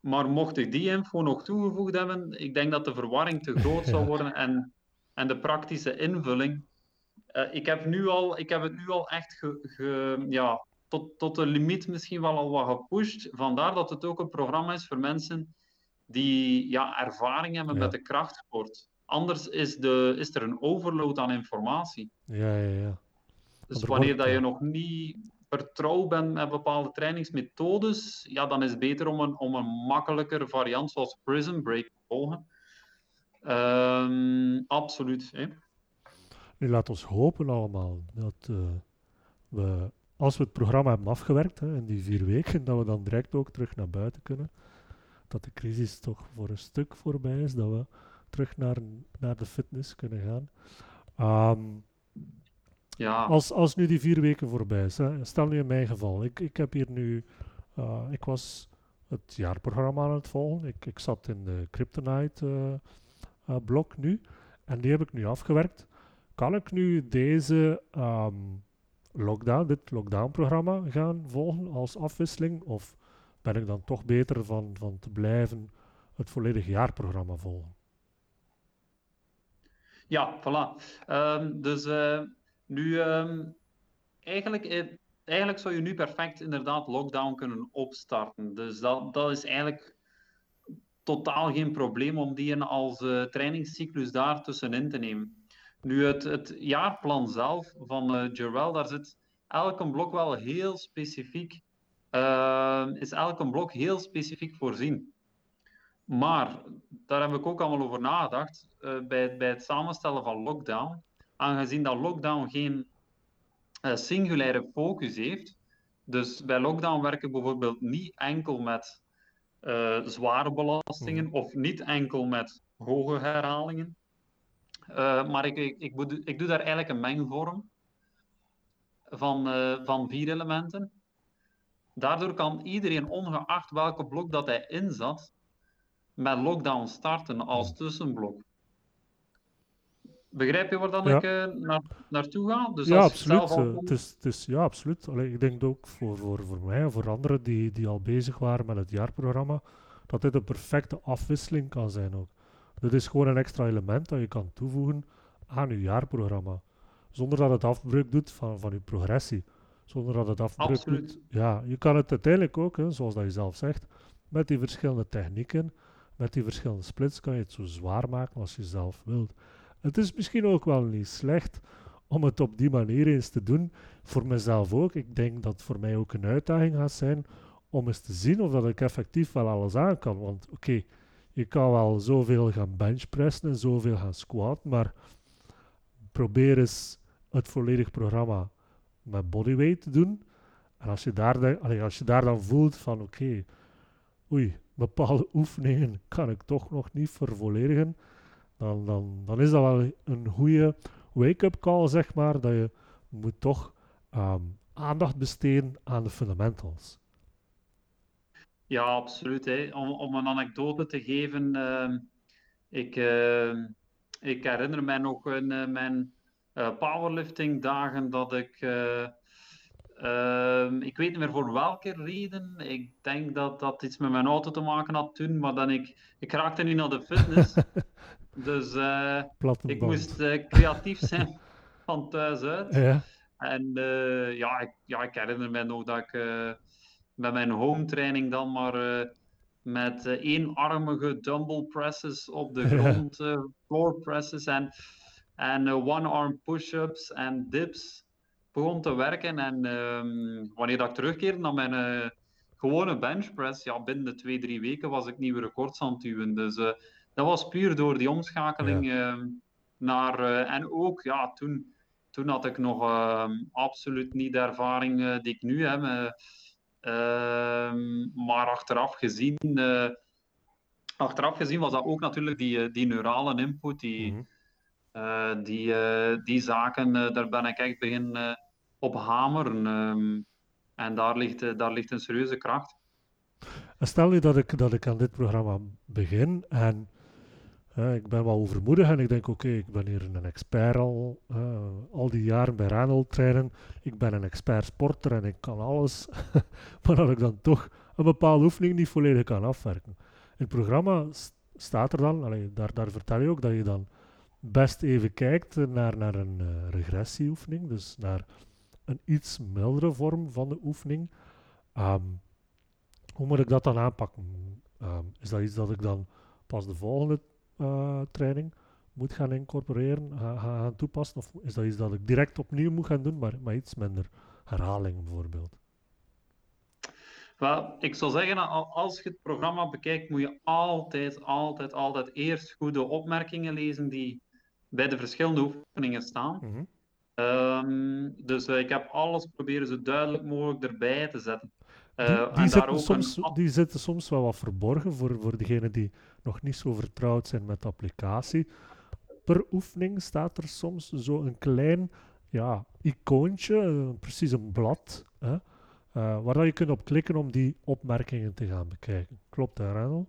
Speaker 2: Maar mocht ik die info nog toegevoegd hebben, ik denk dat de verwarring te groot zou worden en en de praktische invulling. Uh, ik, heb nu al, ik heb het nu al echt ge, ja, tot, tot de limiet misschien wel al wat gepusht. Vandaar dat het ook een programma is voor mensen die ja, ervaring hebben met de krachtsport. Anders is, de, is er een overload aan informatie.
Speaker 1: Ja, ja, ja.
Speaker 2: Dus wanneer dat je nog niet vertrouwd bent met bepaalde trainingsmethodes, ja, dan is het beter om een, om een makkelijker variant zoals Prism Break te volgen. Um, absoluut. Hè?
Speaker 1: Nu laat ons hopen allemaal dat uh, we, als we het programma hebben afgewerkt hè, in die vier weken, dat we dan direct ook terug naar buiten kunnen. Dat de crisis toch voor een stuk voorbij is, dat we terug naar, naar de fitness kunnen gaan. Um, ja. als, als nu die vier weken voorbij is, hè, stel nu in mijn geval, ik, ik heb hier nu, uh, ik was het jaarprogramma aan het volgen, ik, ik zat in de Kryptonite uh, uh, blok nu. En die heb ik nu afgewerkt. Kan ik nu deze um, lockdown, dit lockdown-programma gaan volgen als afwisseling? Of ben ik dan toch beter van, van te blijven het volledige jaarprogramma volgen?
Speaker 2: Ja, voilà. Ehm, dus uh, nu, um, eigenlijk, eh, eigenlijk zou je nu perfect inderdaad lockdown kunnen opstarten. Dus dat, dat is eigenlijk totaal geen probleem om die als uh, trainingscyclus daar tussenin te nemen. Nu, het, jaarplan zelf van uh, Jerwell, daar zit elke blok wel heel specifiek, uh, is elke blok heel specifiek voorzien. Maar, daar heb ik ook allemaal over nagedacht, uh, bij, bij het samenstellen van lockdown, aangezien dat lockdown geen singulaire focus heeft, dus bij lockdown werken bijvoorbeeld niet enkel met zware belastingen hmm. of niet enkel met hoge herhalingen, uh, maar ik, ik, ik, doe, ik, doe daar eigenlijk een mengvorm van, uh, van vier elementen. Daardoor kan iedereen, ongeacht welke blok dat hij inzat, met lockdown starten als tussenblok. Begrijp je waar dan ik uh, naar, naartoe ga?
Speaker 1: Dus ja, absoluut. het is, het is, ja, absoluut. Allee, ik denk ook voor, voor, voor mij en voor anderen die, die al bezig waren met het jaarprogramma, dat dit een perfecte afwisseling kan zijn ook. Dit is gewoon een extra element dat je kan toevoegen aan je jaarprogramma. Zonder dat het afbreuk doet van, van je progressie. Zonder dat het afbreuk doet. Ja, je kan het uiteindelijk ook, hè, zoals dat je zelf zegt, met die verschillende technieken, met die verschillende splits, kan je het zo zwaar maken als je zelf wilt. Het is misschien ook wel niet slecht om het op die manier eens te doen. Voor mezelf ook. Ik denk dat het voor mij ook een uitdaging gaat zijn om eens te zien of dat ik effectief wel alles aan kan. Want oké, je kan wel zoveel gaan benchpressen en zoveel gaan squatten, maar probeer eens het volledig programma met bodyweight te doen. En als je daar, als je daar dan voelt van oké, oei, bepaalde oefeningen kan ik toch nog niet vervolledigen, dan, dan, dan is dat wel een goede wake-up call, zeg maar, dat je moet toch um, aandacht besteden aan de fundamentals.
Speaker 2: Ja, absoluut. Hè. Om, om een anekdote te geven, uh, ik, uh, ik herinner mij nog in uh, mijn eh, powerlifting dagen dat ik, ehm, ik weet niet meer voor welke reden, ik denk dat dat iets met mijn auto te maken had toen, maar dan ik, ik raakte nu naar de fitness. dus ik moest creatief zijn van thuis uit. Ja. En ja, ik, ja, ik herinner mij nog dat ik met mijn home training dan maar met eenarmige dumbbell presses op de grond, floor presses en, en one-arm push-ups en dips begon te werken. En um, wanneer dat ik terugkeerde naar mijn gewone benchpress, ja, binnen de twee, drie weken was ik nieuwe records aan het duwen. Dus dat was puur door die omschakeling ja. naar... en ook, ja, toen, toen had ik nog ehm, absoluut niet de ervaring die ik nu heb Ehm, maar achteraf gezien, uh, achteraf gezien was dat ook natuurlijk die, eh, die neurale input, die, mm die, die zaken, daar ben ik echt begin op hameren. Um, en daar ligt, daar ligt een serieuze kracht.
Speaker 1: Stel je dat ik, dat ik aan dit programma begin en ik ben wel overmoedig en ik denk, oké, ik ben hier een expert al, al die jaren bij Ranel trainen. Ik ben een expert sporter en ik kan alles. maar dat ik dan toch een bepaalde oefening niet volledig kan afwerken. In het programma staat er dan, allee, daar, daar vertel je ook dat je dan best even kijkt naar, naar een uh, regressieoefening, dus naar een iets mildere vorm van de oefening. Ehm, hoe moet ik dat dan aanpakken? Um, is dat iets dat ik dan pas de volgende uh, training moet gaan incorporeren, gaan, gaan toepassen? Of is dat iets dat ik direct opnieuw moet gaan doen, maar, maar iets minder herhaling bijvoorbeeld?
Speaker 2: Wel, ik zou zeggen, als je het programma bekijkt, moet je altijd, altijd, altijd eerst goede opmerkingen lezen die bij de verschillende oefeningen staan. Mhm. Ehm, dus uh, ik heb alles proberen zo duidelijk mogelijk erbij te zetten.
Speaker 1: Uh, die, die, zitten soms, die, zitten soms, wel wat verborgen voor, voor degenen die nog niet zo vertrouwd zijn met de applicatie. Per oefening staat er soms zo een klein ja, icoontje, precies een blad, hè, uh, waar je kunt op klikken om die opmerkingen te gaan bekijken. Klopt dat, Randall?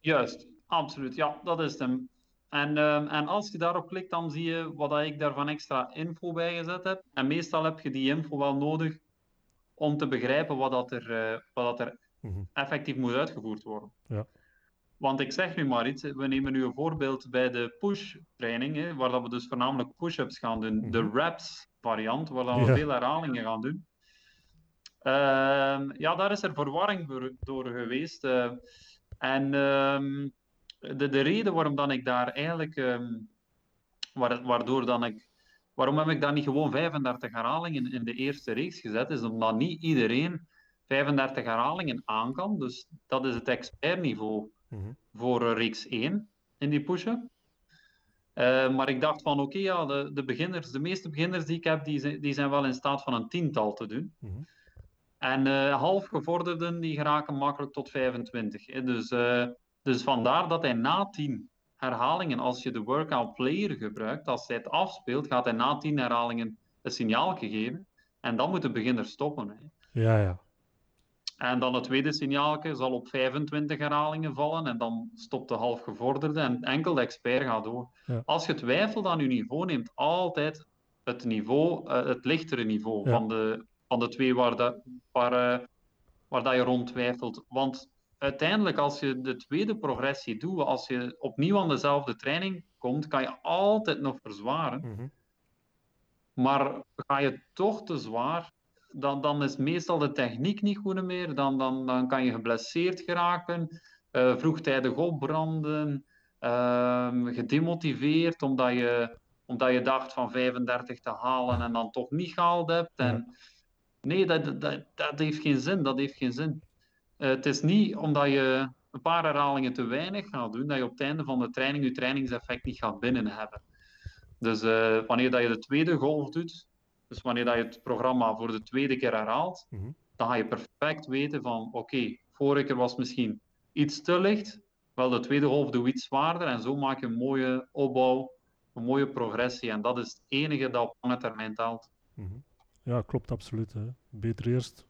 Speaker 2: Juist, absoluut. Ja, dat is hem. En, ehm, en als je daarop klikt, dan zie je wat ik daarvan extra info bij gezet heb. En meestal heb je die info wel nodig om te begrijpen wat, dat er, eh, wat dat er
Speaker 1: Mhm.
Speaker 2: effectief moet uitgevoerd worden.
Speaker 1: Ja.
Speaker 2: Want ik zeg nu maar iets, we nemen nu een voorbeeld bij de push-training, hè, waar dat we dus voornamelijk push-ups gaan doen. De
Speaker 1: Mhm.
Speaker 2: reps variant, waar dat we
Speaker 1: Ja.
Speaker 2: veel herhalingen gaan doen. Ehm, ja, daar is er verwarring door geweest. eh. en ehm, de, de reden waarom dan ik daar eigenlijk, ehm, waar- waardoor dan ik, waarom heb ik dan niet gewoon 35 herhalingen in de eerste reeks gezet, is omdat niet iedereen 35 herhalingen aan kan. Dus dat is het expertniveau
Speaker 1: Mhm.
Speaker 2: voor eh, reeks 1 in die push-up. Eh, maar ik dacht van oké, ja, de, de beginners, de meeste beginners die ik heb, die, zijn- die zijn wel in staat van een tiental te doen.
Speaker 1: Mhm.
Speaker 2: En eh halfgevorderden die geraken makkelijk tot 25. hè. Dus, dus vandaar dat hij na 10 herhalingen, als je de workout player gebruikt, als hij het afspeelt, gaat hij na 10 herhalingen een signaal geven. En dan moet de beginner stoppen. Hè.
Speaker 1: Ja, ja.
Speaker 2: En dan het tweede signaaltje zal op 25 herhalingen vallen en dan stopt de halfgevorderde en enkel de expert gaat door.
Speaker 1: Ja.
Speaker 2: Als je twijfelt aan je niveau, neemt altijd het niveau, eh, het lichtere niveau
Speaker 1: Ja.
Speaker 2: van, de, van de twee waar, waar, eh, waar dat je rond twijfelt. Want uiteindelijk, als je de tweede progressie doet, als je opnieuw aan dezelfde training komt, kan je altijd nog verzwaren.
Speaker 1: Mhm.
Speaker 2: Maar ga je toch te zwaar, dan, dan is meestal de techniek niet goed meer. Dan, dan, dan kan je geblesseerd geraken, eh, vroegtijdig opbranden, ehm, gedemotiveerd omdat je, omdat je dacht van 35 te halen en dan toch niet gehaald hebt. En, nee, dat, dat, dat heeft geen zin. Dat heeft geen zin. Eh, het is niet omdat je een paar herhalingen te weinig gaat doen, dat je op het einde van de training je trainingseffect niet gaat binnen hebben. Dus eh, wanneer dat je de tweede golf doet, dus wanneer dat je het programma voor de tweede keer herhaalt,
Speaker 1: Mhm.
Speaker 2: dan ga je perfect weten van oké, vorige keer was misschien iets te licht, wel de tweede golf doe iets zwaarder en zo maak je een mooie opbouw, een mooie progressie en dat is het enige dat op lange termijn telt.
Speaker 1: Mhm. Ja, klopt absoluut. Hè. Beter eerst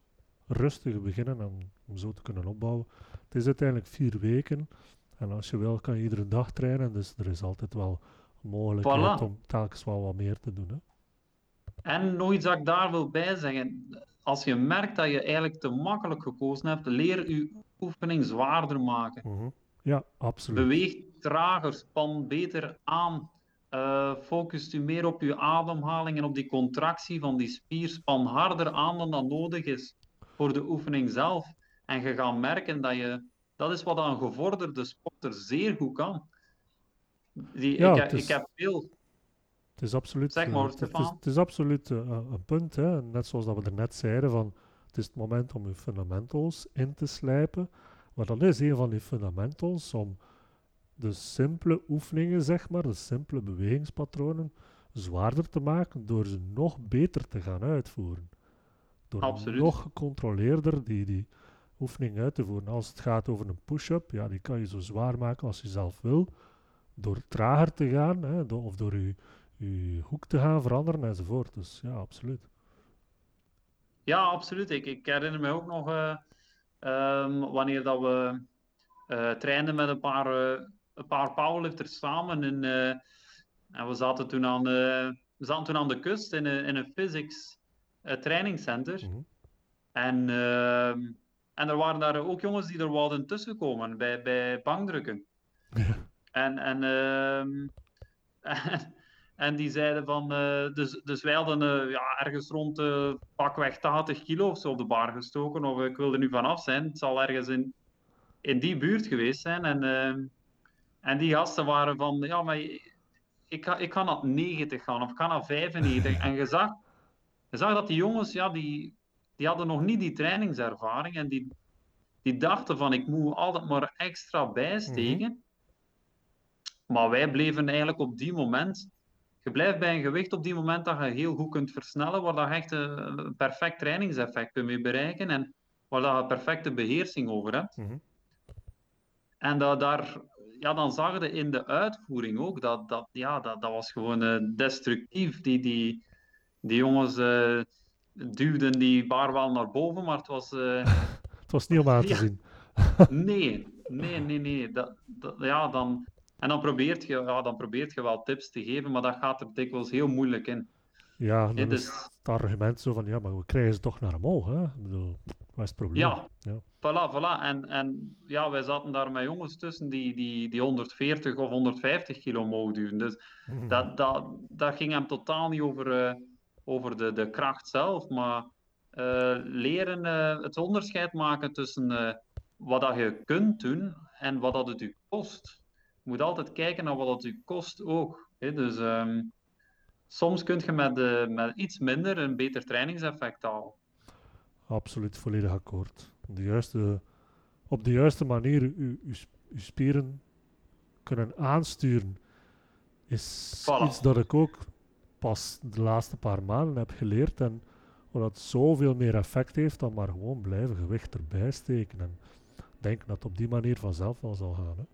Speaker 1: rustig beginnen om, om zo te kunnen opbouwen. Het is uiteindelijk vier weken en als je wil kan je iedere dag trainen, dus er is altijd wel mogelijkheid
Speaker 2: Voilà.
Speaker 1: om telkens wel wat meer te doen. Hè.
Speaker 2: En nog iets dat ik daar wil bij zeggen. Als je merkt dat je eigenlijk te makkelijk gekozen hebt, leer je oefening zwaarder maken.
Speaker 1: Mhm. Ja, absoluut.
Speaker 2: Beweeg trager, span beter aan. Eh focust u meer op uw ademhaling en op die contractie van die spier. Span harder aan dan dat nodig is voor de oefening zelf. En je gaat merken dat je... Dat is wat een gevorderde sporter zeer goed kan. Die,
Speaker 1: Ja,
Speaker 2: ik,
Speaker 1: het
Speaker 2: ik heb veel...
Speaker 1: Het is absoluut,
Speaker 2: Zeg
Speaker 1: eh,
Speaker 2: maar,
Speaker 1: het, het is, het is absoluut eh, een punt. Hè. Net zoals dat we er net zeiden, van, het is het moment om je fundamentals in te slijpen. Maar dat is een van die fundamentals om de simpele oefeningen, zeg maar, de simpele bewegingspatronen, zwaarder te maken door ze nog beter te gaan uitvoeren. Door
Speaker 2: Absoluut.
Speaker 1: nog gecontroleerder die, die oefening uit te voeren. Als het gaat over een push-up, ja, die kan je zo zwaar maken als je zelf wil. Door trager te gaan, hè, do- of door je, je hoek te gaan veranderen enzovoort. Dus ja, absoluut.
Speaker 2: Ja, absoluut. Ik, ik herinner me ook nog eh, ehm, wanneer dat we eh trainden met een paar, eh, een paar powerlifters samen. In, eh, en we zaten toen aan, we zaten toen aan de kust in een, in een physics eh, trainingscenter.
Speaker 1: Mhm.
Speaker 2: En, ehm, en er waren daar ook jongens die er wouden tussenkomen bij, bij bankdrukken. En, en, ehm, en die zeiden van, eh, dus, dus wij hadden eh, ja, ergens rond pakweg 80 kilo of zo op de bar gestoken, of ik wil er nu vanaf zijn. Het zal ergens in, in die buurt geweest zijn. En, ehm, en die gasten waren van, ja, maar ik kan, ik kan naar 90 gaan of ik kan naar 95. En je zag, je zag dat die jongens, ja, die, die hadden nog niet die trainingservaring en die, die dachten van, ik moet altijd maar extra bijsteken. Maar wij bleven eigenlijk op die moment. Je blijft bij een gewicht op die moment dat je heel goed kunt versnellen, waar dat je echt een, een perfect trainingseffect kunt mee bereiken en waar dat je perfecte beheersing over hebt.
Speaker 1: Mhm.
Speaker 2: En dat, daar, ja, dan zag je in de uitvoering ook dat dat, ja, dat, dat was gewoon eh, destructief. Die, die, die jongens eh, duwden die bar wel naar boven, maar het was. eh,
Speaker 1: Het was niet om aan te zien.
Speaker 2: Nee, nee, nee, nee. Dat, dat, ja, dan, En dan probeert, je, ja, dan probeert je wel tips te geven, maar dat gaat er dikwijls heel moeilijk in.
Speaker 1: Ja, dan is het argument zo van, ja, maar we krijgen ze toch naar omhoog, hè? Ik bedoel, wat is het probleem?
Speaker 2: Ja, ja. voilà, voilà. En, en ja, wij zaten daar met jongens tussen die, die, die 140 of 150 kilo mogen duwen. Dus mhm. dat, dat, dat ging hem totaal niet over, uh, over de, de kracht zelf, maar uh, leren uh, het onderscheid maken tussen wat dat je kunt doen en wat dat het u kost. Je moet altijd kijken naar wat het u kost ook. Hè? Dus... Um, soms kun je met, met iets minder een beter trainingseffect halen.
Speaker 1: Absoluut, volledig akkoord. De juiste, op de juiste manier uw, spieren kunnen aansturen is iets dat ik ook pas de laatste paar maanden heb geleerd en wat zoveel meer effect heeft dan maar gewoon blijven gewicht erbij steken en denk dat het op die manier vanzelf wel zal gaan. Hè.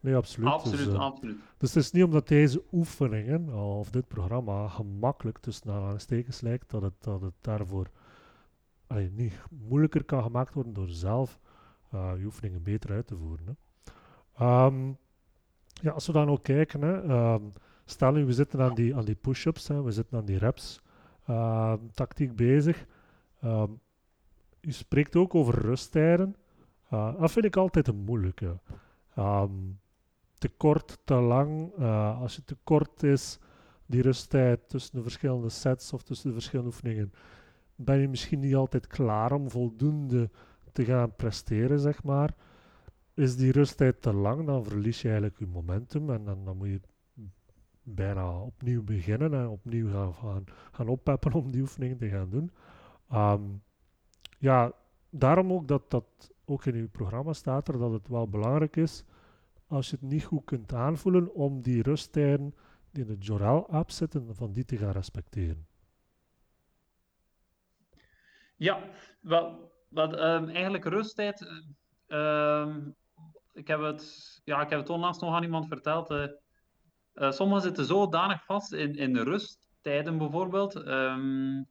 Speaker 1: Nee, absoluut.
Speaker 2: Absoluut, dus, absoluut.
Speaker 1: Dus het is niet omdat deze oefeningen of dit programma gemakkelijk tussen aanhalingstekens lijkt, dat het, dat het daarvoor allee, niet moeilijker kan gemaakt worden door zelf uh, je oefeningen beter uit te voeren. Hè. Um, ja, als we dan ook kijken, hè, um, stel nu we zitten aan die, aan die push-ups, we zitten aan die reps, uh, tactiek bezig. Um, u spreekt ook over rusttijden. Uh, dat vind ik altijd een moeilijke. Um, te kort, te lang. Uh, als je te kort is, die rusttijd tussen de verschillende sets of tussen de verschillende oefeningen, ben je misschien niet altijd klaar om voldoende te gaan presteren, zeg maar. Is die rusttijd te lang, dan verlies je eigenlijk je momentum en dan, dan moet je bijna opnieuw beginnen en opnieuw gaan, gaan, gaan oppeppen om die oefeningen te gaan doen. Um, ja, daarom ook dat dat ook in uw programma staat er dat het wel belangrijk is als je het niet goed kunt aanvoelen, om die rusttijden die in de Jorel-app zitten, van die te gaan respecteren.
Speaker 2: Ja, wel, wat, um, eigenlijk rusttijd. Uh, ik, heb het, ja, ik heb het onlangs nog aan iemand verteld. Uh, uh, sommigen zitten zodanig vast in, in rusttijden bijvoorbeeld. Um,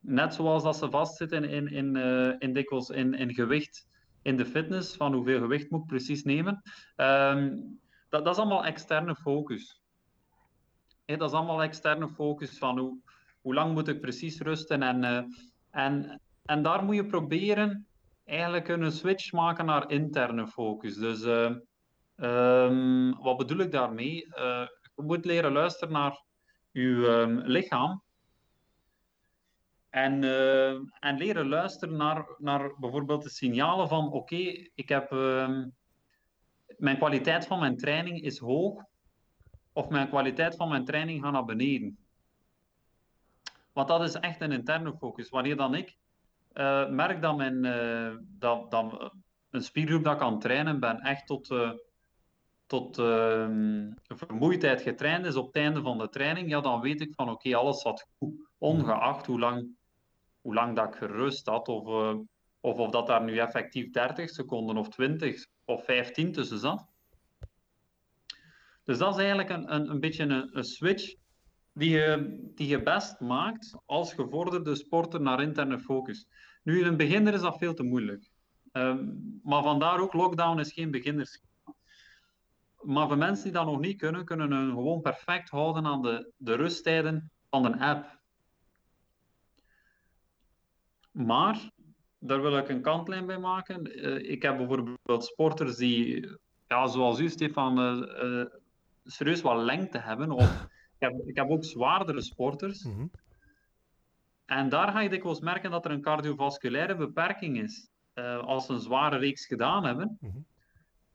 Speaker 2: net zoals dat ze vastzitten in, in, in, in dikwijls in, in gewicht in de fitness, van hoeveel gewicht moet ik precies nemen. Ehm, dat, dat, is allemaal externe focus. dat is allemaal externe focus van hoe, hoe lang moet ik precies rusten. En, uh, en, en daar moet je proberen eigenlijk een switch maken naar interne focus. Dus um, wat bedoel ik daarmee? Uh, moet leren luisteren naar je um, lichaam en, uh, en leren luisteren naar, naar bijvoorbeeld de signalen van oké, ik heb uh, mijn kwaliteit van mijn training is hoog of mijn kwaliteit van mijn training gaat naar beneden. Want dat is echt een interne focus. Wanneer dan ik uh, merk dat, mijn, dat, dat een spiergroep dat ik aan het trainen ben echt tot, tot ehm, vermoeidheid getraind is op het einde van de training, ja, dan weet ik van oké, alles zat goed. Ongeacht hoe lang hoe lang dat ik gerust had, of, uh, of of dat daar nu effectief 30 seconden of 20 of 15 tussen zat. Dus dat is eigenlijk een, een, een beetje een, een switch die je, die je best maakt als gevorderde sporter naar interne focus. Nu, in een beginner is dat veel te moeilijk. Um, maar vandaar ook, lockdown is geen beginners. Maar voor mensen die dat nog niet kunnen, kunnen hun gewoon perfect houden aan de, de rusttijden van een app. Maar, daar wil ik een kantlijn bij maken. Uh, ik heb bijvoorbeeld sporters die, ja, zoals u, Stefan, uh, uh, serieus wat lengte hebben. Of ik, heb, ik heb ook zwaardere sporters. Mm -hmm. En daar ga je dikwijls merken dat er een cardiovasculaire beperking is. als ze een zware reeks gedaan hebben. Mm -hmm.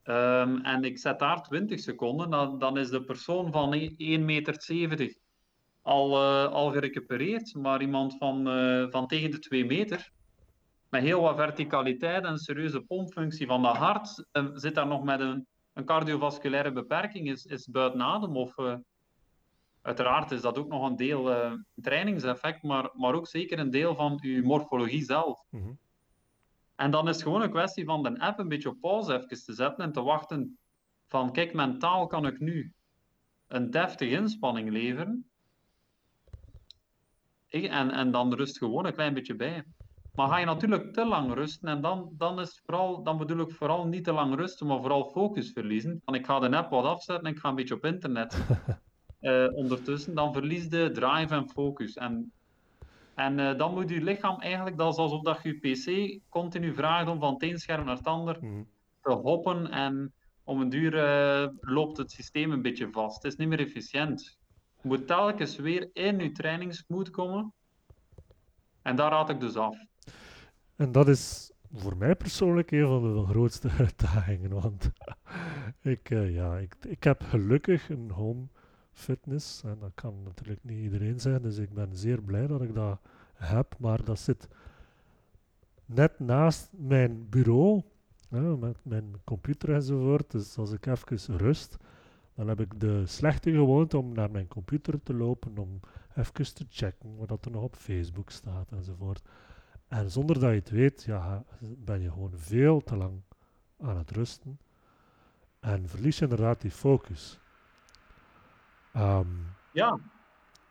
Speaker 2: Um, en ik zet daar 20 seconden, dan, dan is de persoon van 1,70 meter al, uh, al gerecupereerd. Maar iemand van, uh, van tegen de 2 meter, met heel wat verticaliteit en serieuze pompfunctie van dat hart, uh, zit daar nog met een, een cardiovasculaire beperking, is, is buiten adem. Of, uiteraard is dat ook nog een deel trainingseffect, maar, maar ook zeker een deel van uw morfologie zelf. -hmm. En dan is het gewoon een kwestie van de app een beetje op pauze even te zetten en te wachten van kijk, mentaal kan ik nu een deftige inspanning leveren, en, en dan rust gewoon een klein beetje bij. Maar ga je natuurlijk te lang rusten en dan, dan, is vooral, dan bedoel ik vooral niet te lang rusten, maar vooral focus verliezen. Van ik ga de app wat afzetten en ik ga een beetje op internet uh, ondertussen. Dan verlies de drive en focus. En, en uh, dan moet je lichaam eigenlijk, dat is alsof dat je PC continu vraagt om van het een scherm naar het ander mm. te hoppen. En om een duur uh, loopt het systeem een beetje vast. Het is niet meer efficiënt. Je moet telkens weer in je trainingsmoed komen. En daar raad ik dus af.
Speaker 1: En dat is voor mij persoonlijk een van de grootste uitdagingen. Want ik, uh, ja, ik, ik heb gelukkig een home fitness. En dat kan natuurlijk niet iedereen zijn. Dus ik ben zeer blij dat ik dat heb. Maar dat zit net naast mijn bureau. met mijn computer enzovoort. Dus als ik even rust, dan heb ik de slechte gewoonte om naar mijn computer te lopen. Om even te checken wat er nog op Facebook staat enzovoort. En zonder dat je het weet, ja, ben je gewoon veel te lang aan het rusten. En verlies je inderdaad die focus. Um,
Speaker 2: ja.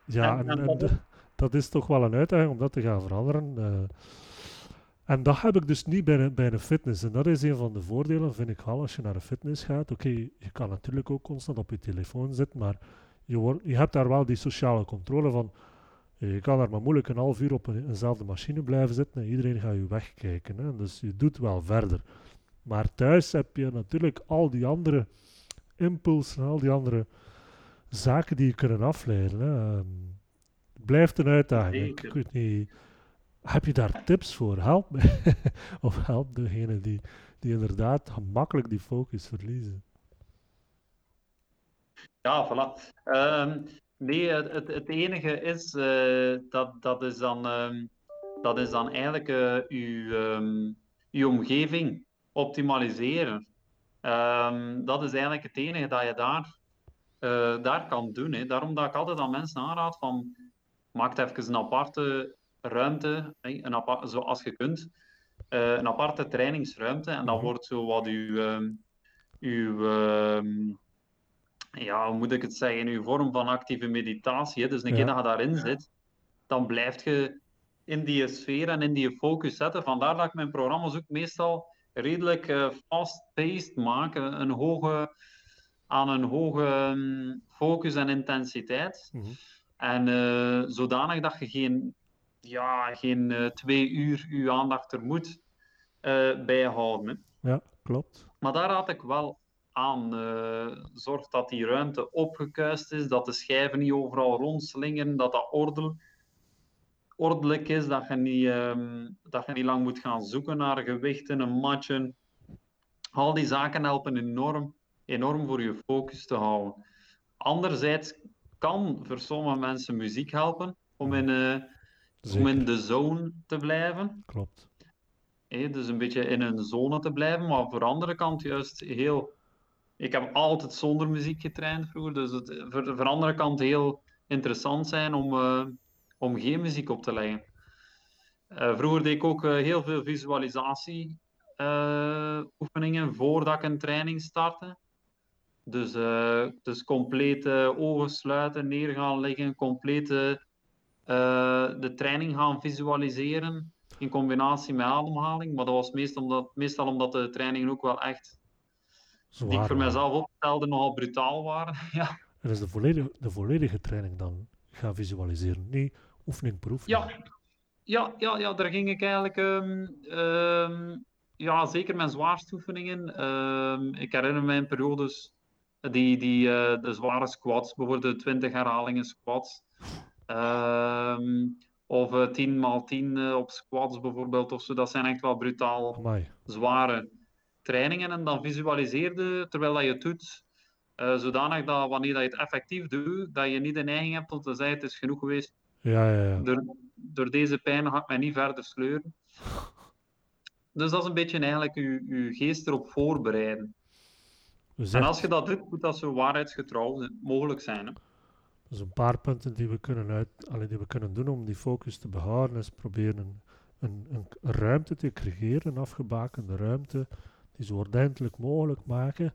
Speaker 1: Ja, en, en, dat is toch wel een uitdaging om dat te gaan veranderen. Uh, en dat heb ik dus niet bij een, bij een fitness. En dat is een van de voordelen, vind ik wel, als je naar een fitness gaat. Oké, je kan natuurlijk ook constant op je telefoon zitten, maar je, wordt, je hebt daar wel die sociale controle van je kan daar maar moeilijk een half uur op een, eenzelfde machine blijven zitten en iedereen gaat je wegkijken. Hè. Dus je doet wel verder. Maar thuis heb je natuurlijk al die andere impulsen, al die andere zaken die je kunnen afleiden. Hè. Um, blijft een uitdaging. Ik weet niet, heb je daar tips voor? Help me. of help degene die, die inderdaad gemakkelijk die focus verliezen.
Speaker 2: Ja, voilà. Um, Nee, het, het enige is, uh, dat, dat, is dan, um, dat is dan eigenlijk uh, uw, um, uw omgeving optimaliseren. Dat is eigenlijk het enige dat je daar, uh, daar kan doen. Hè. Daarom dat ik altijd aan mensen aanraad van, maak even een aparte ruimte, hè, een apart, zoals je kunt, een aparte trainingsruimte. En dan mhm. wordt zo wat uw, uw ja, hoe moet ik het zeggen, in uw vorm van actieve meditatie. Dus een keer dat je daarin zit, dan blijf je in die sfeer en in die focus zetten. Vandaar dat ik mijn programma's ook meestal redelijk uh, fast-paced maak, een hoge, aan een hoge um, focus en intensiteit. Mm -hmm. En uh, zodanig dat je geen, ja, geen uh, twee uur je aandacht er moet bijhouden.
Speaker 1: Ja, klopt.
Speaker 2: Maar daar raad ik wel aan. Uh, zorg dat die ruimte opgekuist is, dat de schijven niet overal rondslingen, dat dat ordel, ordelijk is, dat je, niet, um, dat je niet lang moet gaan zoeken naar gewichten en matchen. Al die zaken helpen enorm, enorm voor je focus te houden. Anderzijds kan voor sommige mensen muziek helpen om in, uh, om in de zone te blijven.
Speaker 1: Klopt.
Speaker 2: Hey, dus een beetje in een zone te blijven, maar voor de andere kant juist heel ik heb altijd zonder muziek getraind vroeger, dus het voor de andere kant heel interessant zijn om, uh, om geen muziek op te leggen. Uh, vroeger deed ik ook heel veel visualisatie oefeningen voordat ik een training startte. Dus, dus compleet ogen sluiten, neer gaan liggen, compleet de training gaan visualiseren in combinatie met ademhaling. Maar dat was meestal omdat, meestal omdat de trainingen ook wel echt Zwaar, die ik voor mezelf opstelde nogal brutaal waren. ja.
Speaker 1: En is de volledige, de volledige training dan gaan visualiseren, niet oefening per oefening?
Speaker 2: Ja, ja, ja, ja daar ging ik eigenlijk... Um, um, ja, zeker mijn zwaarste oefeningen. Um, ik herinner me in periodes die, die uh, de zware squats, bijvoorbeeld de 20 herhalingen squats. of uh, 10 x 10 op squats bijvoorbeeld, of zo. Dat zijn echt wel brutaal Amai. zware trainingen en dan visualiseerde terwijl dat je het doet, uh, zodanig dat wanneer dat je het effectief doet, dat je niet de neiging hebt om te zeggen het is genoeg geweest.
Speaker 1: Ja, ja, ja.
Speaker 2: Door, door deze pijn ga ik mij niet verder sleuren. Dus dat is een beetje eigenlijk je, je geest erop voorbereiden. Dus en als je dat doet, moet dat zo waarheidsgetrouw mogelijk zijn. Hè?
Speaker 1: Dus een paar punten die we kunnen, uit, allee, die we kunnen doen om die focus te behouden, is proberen een, een, een ruimte te creëren, een afgebakende ruimte, die zo ordentelijk mogelijk maken.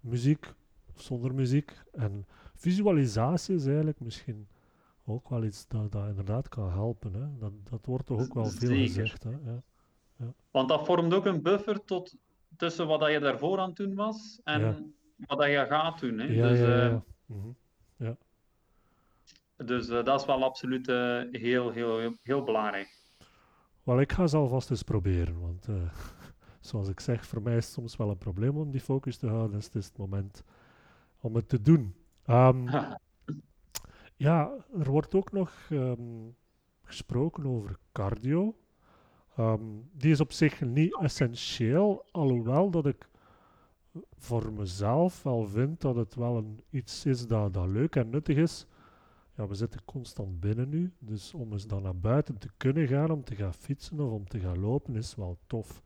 Speaker 1: Muziek zonder muziek. En visualisatie is eigenlijk misschien ook wel iets dat, dat inderdaad kan helpen. Hè. Dat, dat wordt toch ook wel veel
Speaker 2: Zeker.
Speaker 1: gezegd. Hè. Ja.
Speaker 2: Want dat vormt ook een buffer tot, tussen wat dat je daarvoor aan het doen was en
Speaker 1: Ja.
Speaker 2: wat dat je gaat doen. Hè.
Speaker 1: Ja,
Speaker 2: dus
Speaker 1: ja,
Speaker 2: eh,
Speaker 1: ja. Mhm.
Speaker 2: dus eh, dat is wel absoluut eh, heel, heel, heel, belangrijk.
Speaker 1: Wel, ik ga ze alvast eens proberen, want zoals ik zeg, voor mij is het soms wel een probleem om die focus te houden, dus het is het moment om het te doen. Ehm, ja, er wordt ook nog ehm, gesproken over cardio. Ehm, die is op zich niet essentieel, alhoewel dat ik voor mezelf wel vind dat het wel een, iets is dat, dat leuk en nuttig is. Ja, we zitten constant binnen nu, dus om eens dan naar buiten te kunnen gaan, om te gaan fietsen of om te gaan lopen, is wel tof.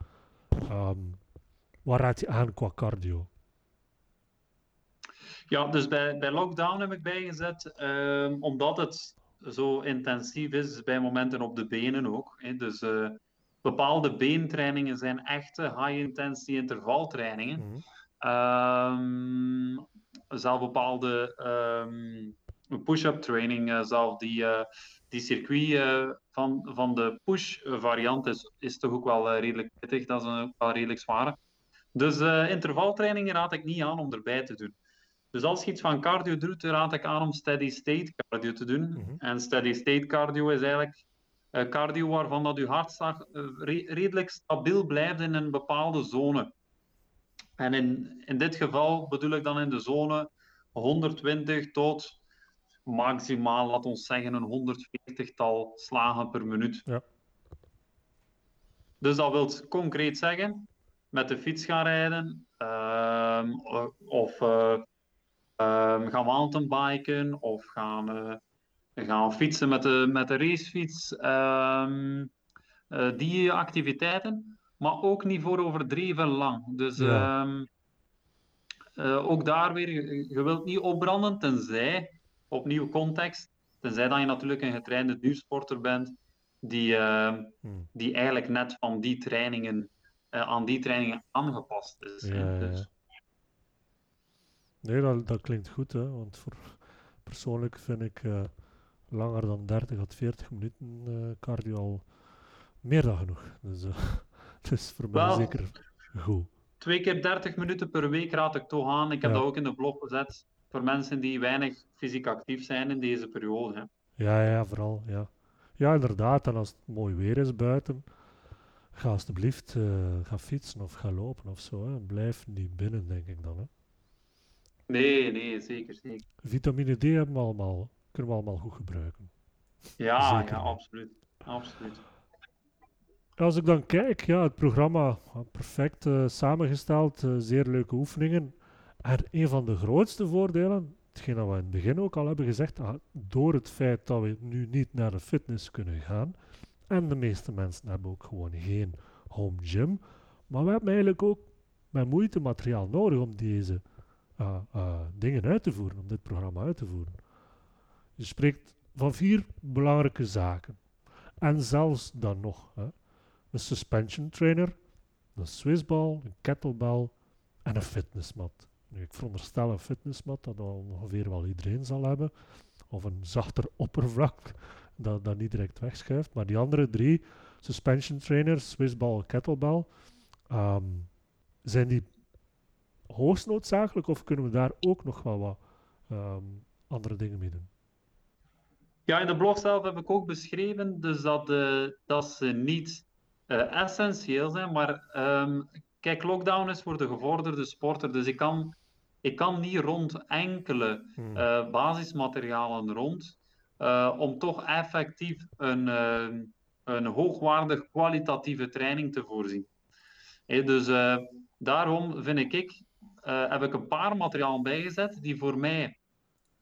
Speaker 1: Ehm, waar raad je aan qua cardio?
Speaker 2: Ja, dus bij, bij lockdown heb ik bijgezet, ehm, omdat het zo intensief is bij momenten op de benen ook. Hè. Dus eh, bepaalde beentrainingen zijn echte high-intensity intervaltrainingen.
Speaker 1: Mhm.
Speaker 2: Ehm, zelf bepaalde ehm, push-up training, eh, zelf die, eh, die circuit eh, van, van de push variant is, is toch ook wel redelijk pittig. Dat is een, wel redelijk zware. Dus intervaltrainingen raad ik niet aan om erbij te doen. Dus als je iets van cardio doet, raad ik aan om steady state cardio te doen.
Speaker 1: Mhm.
Speaker 2: En steady state cardio is eigenlijk cardio waarvan dat je hartslag eh, re- redelijk stabiel blijft in een bepaalde zone. En in, in dit geval bedoel ik dan in de zone 120 tot maximaal, laat ons zeggen, een 140-tal slagen per minuut.
Speaker 1: Ja.
Speaker 2: Dus dat wil concreet zeggen, met de fiets gaan rijden, ehm, o- of eh, ehm, gaan mountainbiken, of gaan, eh, gaan fietsen met de, met de racefiets. ehm, eh, die activiteiten, maar ook niet voor overdreven lang. Dus
Speaker 1: Ja.
Speaker 2: ehm, eh, ook daar weer, je, wilt niet opbranden, tenzij, opnieuw context, tenzij dat je natuurlijk een getrainde duursporter bent, die, ehm,
Speaker 1: Hmm.
Speaker 2: die eigenlijk net van die trainingen, eh, aan die trainingen aangepast is.
Speaker 1: Ja,
Speaker 2: Dus-
Speaker 1: ja. Nee, dat, dat klinkt goed, hè, want voor, persoonlijk vind ik langer dan 30 tot 40 minuten eh, cardio al meer dan genoeg. Dus eh, het is voor mij zeker goed.
Speaker 2: Twee keer 30 minuten per week raad ik toch aan. Ik heb
Speaker 1: Ja.
Speaker 2: dat ook in de blog gezet voor mensen die weinig fysiek actief zijn in deze periode. Hè.
Speaker 1: Ja, ja, vooral, ja. Ja, inderdaad, en als het mooi weer is buiten, ga alsjeblieft eh, ga fietsen of ga lopen of zo. Hè. Blijf niet binnen, denk ik dan. Hè.
Speaker 2: Nee, nee, zeker, zeker.
Speaker 1: Vitamine D hebben we allemaal, kunnen we allemaal goed gebruiken.
Speaker 2: Ja,
Speaker 1: Zeker
Speaker 2: ja, absoluut. absoluut.
Speaker 1: Als ik dan kijk, ja, het programma perfect eh, samengesteld, eh, zeer leuke oefeningen. En een van de grootste voordelen, hetgeen dat we in het begin ook al hebben gezegd, ah, door het feit dat we nu niet naar de fitness kunnen gaan, en de meeste mensen hebben ook gewoon geen home gym, maar we hebben eigenlijk ook met moeite materiaal nodig om deze ah, ah, dingen uit te voeren, om dit programma uit te voeren. Je spreekt van vier belangrijke zaken. En zelfs dan nog. Hè een suspension trainer, een swissbal, een kettlebell en een fitnessmat. Nu, ik veronderstel een fitnessmat dat ongeveer wel iedereen zal hebben, of een zachter oppervlak dat, dat niet direct wegschuift. Maar die andere drie, suspension trainer, swissbal, kettlebell, ehm, zijn die hoogst noodzakelijk of kunnen we daar ook nog wel wat ehm, andere dingen mee doen?
Speaker 2: Ja, in de blog zelf heb ik ook beschreven dus dat, eh, dat ze niet eh, essentieel zijn. Maar ehm, kijk, lockdown is voor de gevorderde sporter. Dus ik kan, ik kan niet rond enkele
Speaker 1: Hmm.
Speaker 2: eh, basismaterialen rond. om toch effectief een, eh, een hoogwaardig kwalitatieve training te voorzien. Dus daarom vind ik, eh, heb ik een paar materialen bijgezet die voor mij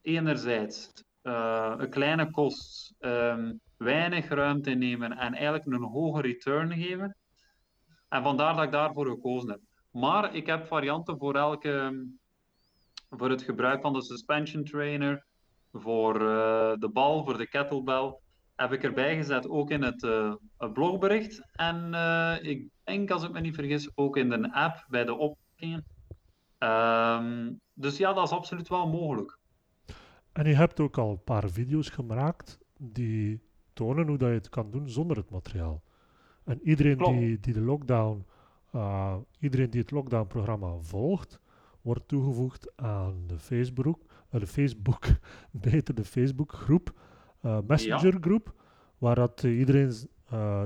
Speaker 2: enerzijds eh, een kleine kost, ehm, weinig ruimte nemen en eigenlijk een hoge return geven. En vandaar dat ik daarvoor gekozen heb. Maar ik heb varianten voor elke, voor het gebruik van de suspension trainer, voor eh, de bal, voor de kettlebell, heb ik erbij gezet, ook in het eh, blogbericht. En ik denk, als ik me niet vergis, ook in de app bij de opmerkingen. Ehm, dus ja, dat is absoluut wel mogelijk.
Speaker 1: En je hebt ook al een paar video's gemaakt die tonen hoe dat je het kan doen zonder het materiaal. En iedereen die, die de lockdown, uh, iedereen die het lockdown-programma volgt, wordt toegevoegd aan de Facebook, uh, de Facebook, beter de Facebook-groep, uh, Messenger-groep, waar dat iedereen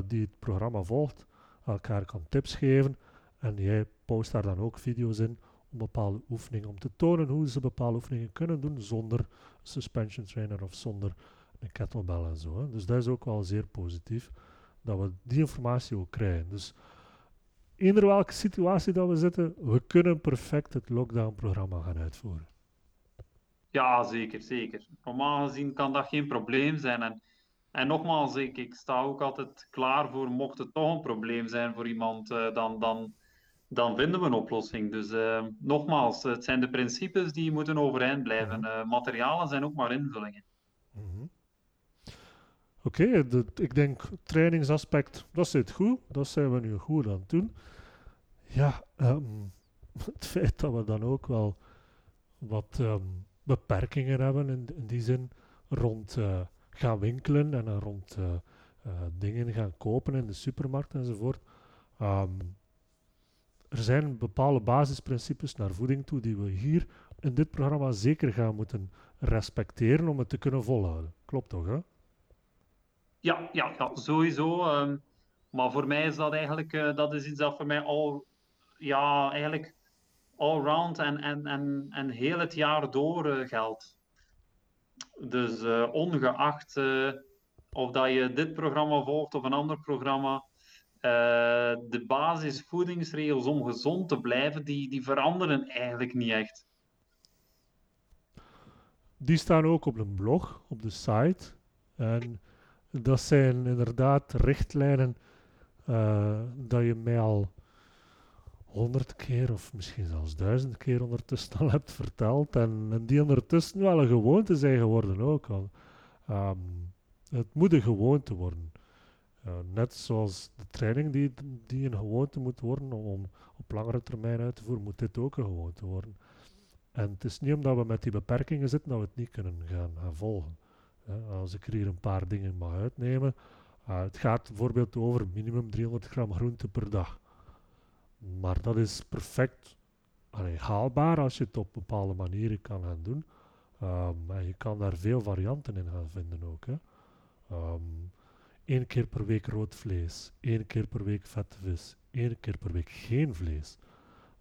Speaker 1: die het programma volgt elkaar kan tips geven. En jij post daar dan ook video's in om bepaalde oefeningen, om te tonen hoe ze bepaalde oefeningen kunnen doen zonder suspension trainer of zonder een kettlebell en zo. Hè. Dus dat is ook wel zeer positief dat we die informatie ook krijgen. Dus eender welke situatie dat we zitten, we kunnen perfect het lockdown-programma gaan uitvoeren.
Speaker 2: Ja, zeker, zeker. Normaal gezien kan dat geen probleem zijn. En, en nogmaals, ik, ik sta ook altijd klaar voor, mocht het toch een probleem zijn voor iemand, uh, dan, dan, dan vinden we een oplossing. Dus uh, nogmaals, het zijn de principes die moeten overeind blijven. Uh, materialen zijn ook maar invullingen. Mm -hmm.
Speaker 1: Oké, okay, ik denk trainingsaspect, dat zit goed. Dat zijn we nu goed aan het doen. Ja, um, het feit dat we dan ook wel wat um, beperkingen hebben in, in, die zin rond uh, gaan winkelen en rond uh, dingen gaan kopen in de supermarkt enzovoort. Um, er zijn bepaalde basisprincipes naar voeding toe die we hier in dit programma zeker gaan moeten respecteren om het te kunnen volhouden. Klopt toch, hè?
Speaker 2: Ja, ja, ja sowieso. Um, maar voor mij is dat eigenlijk uh, dat is iets dat voor mij al, ja, eigenlijk all-round en, en, en, en heel het jaar door uh, geldt. Dus uh, ongeacht of dat je dit programma volgt of een ander programma, de basisvoedingsregels om gezond te blijven, die, die veranderen eigenlijk niet echt.
Speaker 1: Die staan ook op een blog, op de site. En dat zijn inderdaad richtlijnen uh, dat je mij al honderd keer of misschien zelfs duizend keer ondertussen al hebt verteld. En, die ondertussen wel een gewoonte zijn geworden ook al. Um, het moet een gewoonte worden. Uh, net zoals de training die, die een gewoonte moet worden om op langere termijn uit te voeren, moet dit ook een gewoonte worden. En het is niet omdat we met die beperkingen zitten dat we het niet kunnen gaan, gaan volgen. Als ik er hier een paar dingen mag uitnemen. Uh, het gaat bijvoorbeeld over minimum 300 gram groente per dag. Maar dat is perfect haalbaar als je het op bepaalde manieren kan gaan doen. Um, en je kan daar veel varianten in gaan vinden ook. Hè. Um, Eén keer per week rood vlees, één keer per week vette vis, één keer per week geen vlees.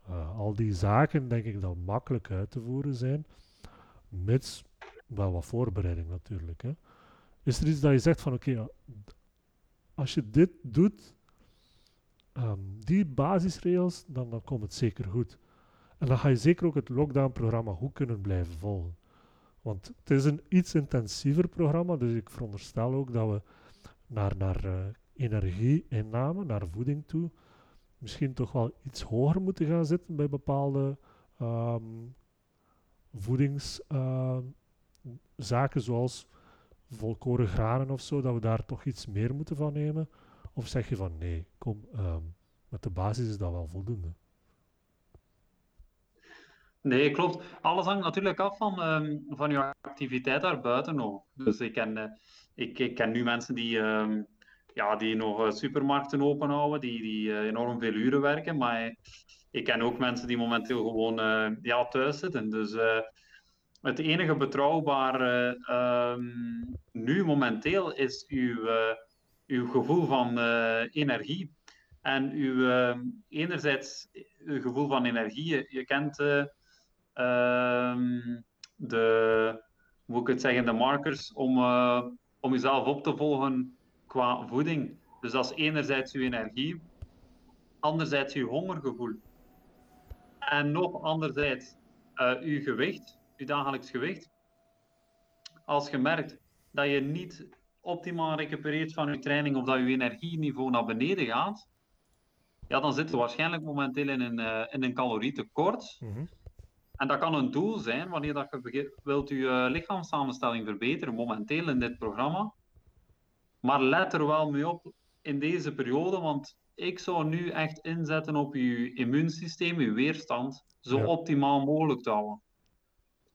Speaker 1: Uh, al die zaken denk ik dat makkelijk uit te voeren zijn, mits wel wat voorbereiding natuurlijk. Hè. Is er iets dat je zegt van oké, als je dit doet, um, die basisregels, dan, dan komt het zeker goed. En dan ga je zeker ook het lockdown-programma goed kunnen blijven volgen. Want het is een iets intensiever programma, dus ik veronderstel ook dat we naar, naar uh, energie-inname, naar voeding toe, misschien toch wel iets hoger moeten gaan zitten bij bepaalde um, voedings, uh, zaken zoals volkoren granen of zo, dat we daar toch iets meer moeten van nemen? Of zeg je van nee, kom, um, met de basis is dat wel voldoende?
Speaker 2: Nee, klopt. Alles hangt natuurlijk af van, van je activiteit daarbuiten ook. Dus ik ken, uh, ik, ken nu mensen die, um, ja, die nog uh, supermarkten openhouden, die, die uh, enorm veel uren werken. Maar ik ken ook mensen die momenteel gewoon ja, thuis zitten. Dus het enige betrouwbare um, nu momenteel is uw, uw gevoel van energie. En uw, enerzijds uw gevoel van energie. Je, kent uh, de, hoe ik het zeggen, de markers om, om jezelf op te volgen qua voeding. Dus dat is enerzijds uw energie, anderzijds uw hongergevoel. En nog anderzijds uw gewicht je dagelijks gewicht. Als je merkt dat je niet optimaal recupereert van je training of dat je energieniveau naar beneden gaat, ja, dan zit je waarschijnlijk momenteel in een, uh, in een calorietekort. Mm En dat kan een doel zijn wanneer dat je wilt je uh, lichaamssamenstelling verbeteren, momenteel in dit programma. Maar let er wel mee op in deze periode, want ik zou nu echt inzetten op je immuunsysteem, je weerstand, zo optimaal mogelijk te houden.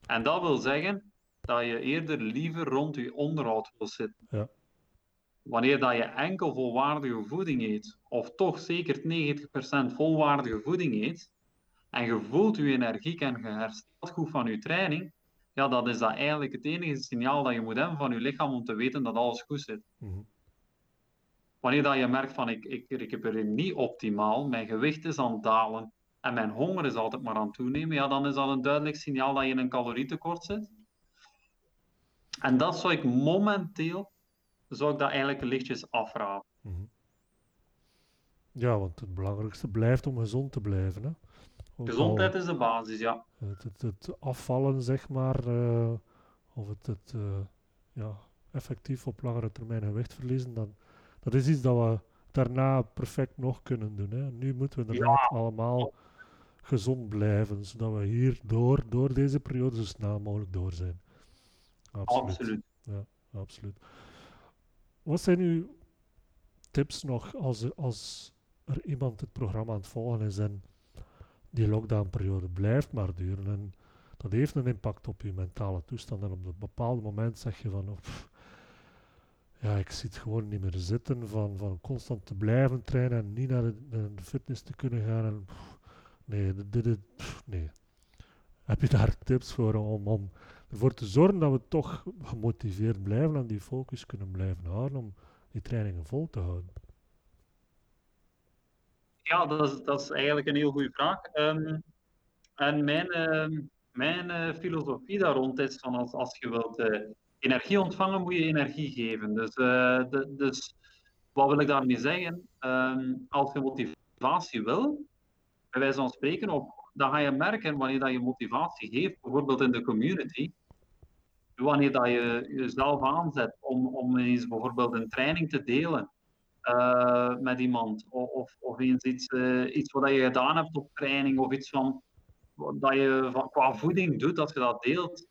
Speaker 2: En dat wil zeggen dat je eerder liever rond je onderhoud wil zitten.
Speaker 1: Ja.
Speaker 2: Wanneer dat je enkel volwaardige voeding eet, of toch zeker 90% volwaardige voeding eet, en je voelt je energiek en je herstelt goed van je training, ja, dat is dat eigenlijk het enige signaal dat je moet hebben van je lichaam om te weten dat alles goed zit.
Speaker 1: Mhm.
Speaker 2: Wanneer dat je merkt van ik, ik recupereer niet optimaal, mijn gewicht is aan het dalen en mijn honger is altijd maar aan het toenemen, ja, dan is dat een duidelijk signaal dat je in een calorietekort zit. En dat zou ik momenteel, zou ik dat eigenlijk lichtjes afraden.
Speaker 1: Mhm. Ja, want het belangrijkste blijft om gezond te blijven. Hè?
Speaker 2: Gezondheid is de basis, ja.
Speaker 1: het, het, het afvallen, zeg maar, eh, of het, het eh, ja, effectief op langere termijn gewicht verliezen, dan, dat is iets dat we daarna perfect nog kunnen doen. Hè. Nu moeten we inderdaad allemaal gezond blijven, zodat we hier door, door deze periode zo snel mogelijk door zijn. Absoluut.
Speaker 2: Absoluut.
Speaker 1: Absoluut. Wat zijn uw tips nog als, als er iemand het programma aan het volgen is en die lockdownperiode blijft maar duren en dat heeft een impact op je mentale toestand en op een bepaald moment zeg je van oh, pff, ja, ik zit gewoon niet meer zitten van, van constant te blijven trainen en niet naar de, fitness te kunnen gaan en nee, dit, dit, nee. Heb je daar tips voor om, om ervoor te zorgen dat we toch gemotiveerd blijven en die focus kunnen blijven houden om die trainingen vol te houden?
Speaker 2: Ja, dat is, dat is eigenlijk een heel goede vraag. Ehm, en mijn, ehm, mijn eh, filosofie daar rond is van als, als je wilt eh, energie ontvangen, moet je energie geven. Dus, eh, de- dus wat wil ik daarmee zeggen? Ehm, als je motivatie wil, bij wijze van spreken, op, dan ga je merken wanneer dat je motivatie geeft, bijvoorbeeld in de community, wanneer dat je jezelf aanzet om, om eens bijvoorbeeld een training te delen eh, met iemand, of, of, of eens iets, eh, iets wat je gedaan hebt op training, of iets van, wat dat je van, qua voeding doet, als je dat deelt,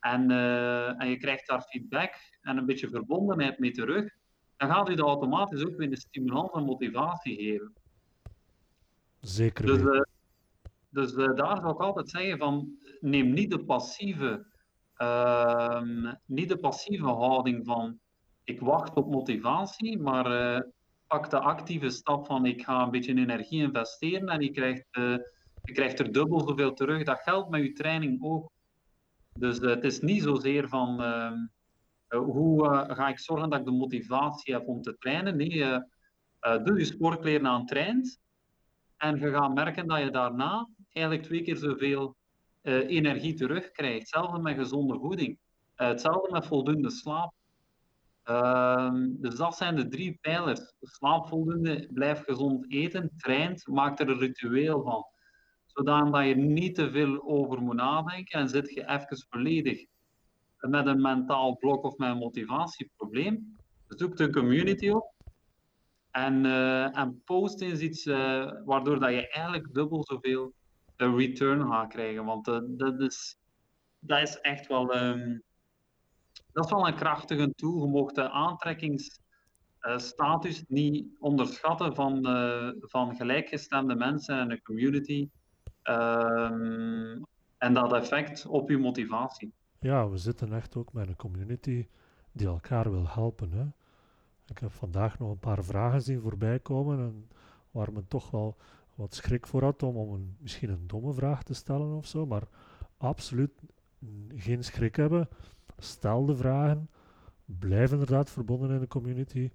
Speaker 2: en, eh, en je krijgt daar feedback en een beetje verbondenheid mee terug, dan gaat u dat automatisch ook weer een stimulans en motivatie geven.
Speaker 1: Zeker
Speaker 2: Dus, dus daar zou ik altijd zeggen van neem niet de passieve, ehm, niet de passieve houding van ik wacht op motivatie, maar eh, pak de actieve stap van ik ga een beetje energie investeren en je krijgt, eh, je krijgt er dubbel zoveel terug. Dat geldt met je training ook. Dus eh, het is niet zozeer van ehm, eh, hoe ga ik zorgen dat ik de motivatie heb om te trainen. Nee, doe je sportkleren aan, traint. En je gaat merken dat je daarna eigenlijk twee keer zoveel energie terugkrijgt. Hetzelfde met gezonde voeding. Hetzelfde met voldoende slaap. Ehm, dus dat zijn de drie pijlers. Slaap voldoende, blijf gezond eten, traint, maak er een ritueel van. Zodat je niet te veel over moet nadenken en zit je even volledig met een mentaal blok of met een motivatieprobleem. Zoek een community op en, eh, en post eens iets eh, waardoor dat je eigenlijk dubbel zoveel return gaat krijgen. Want eh, dat, is, dat is echt wel, ehm, dat is wel een krachtige tool. Je mocht de aantrekkingsstatus niet onderschatten van, eh, van gelijkgestemde mensen en een community. Ehm, en dat effect op je motivatie.
Speaker 1: Ja, we zitten echt ook met een community die elkaar wil helpen. Hè. Ik heb vandaag nog een paar vragen zien voorbij komen en waar men toch wel wat schrik voor had om, om een, misschien een domme vraag te stellen of zo, maar absoluut geen schrik hebben. Stel de vragen, blijf inderdaad verbonden in de community.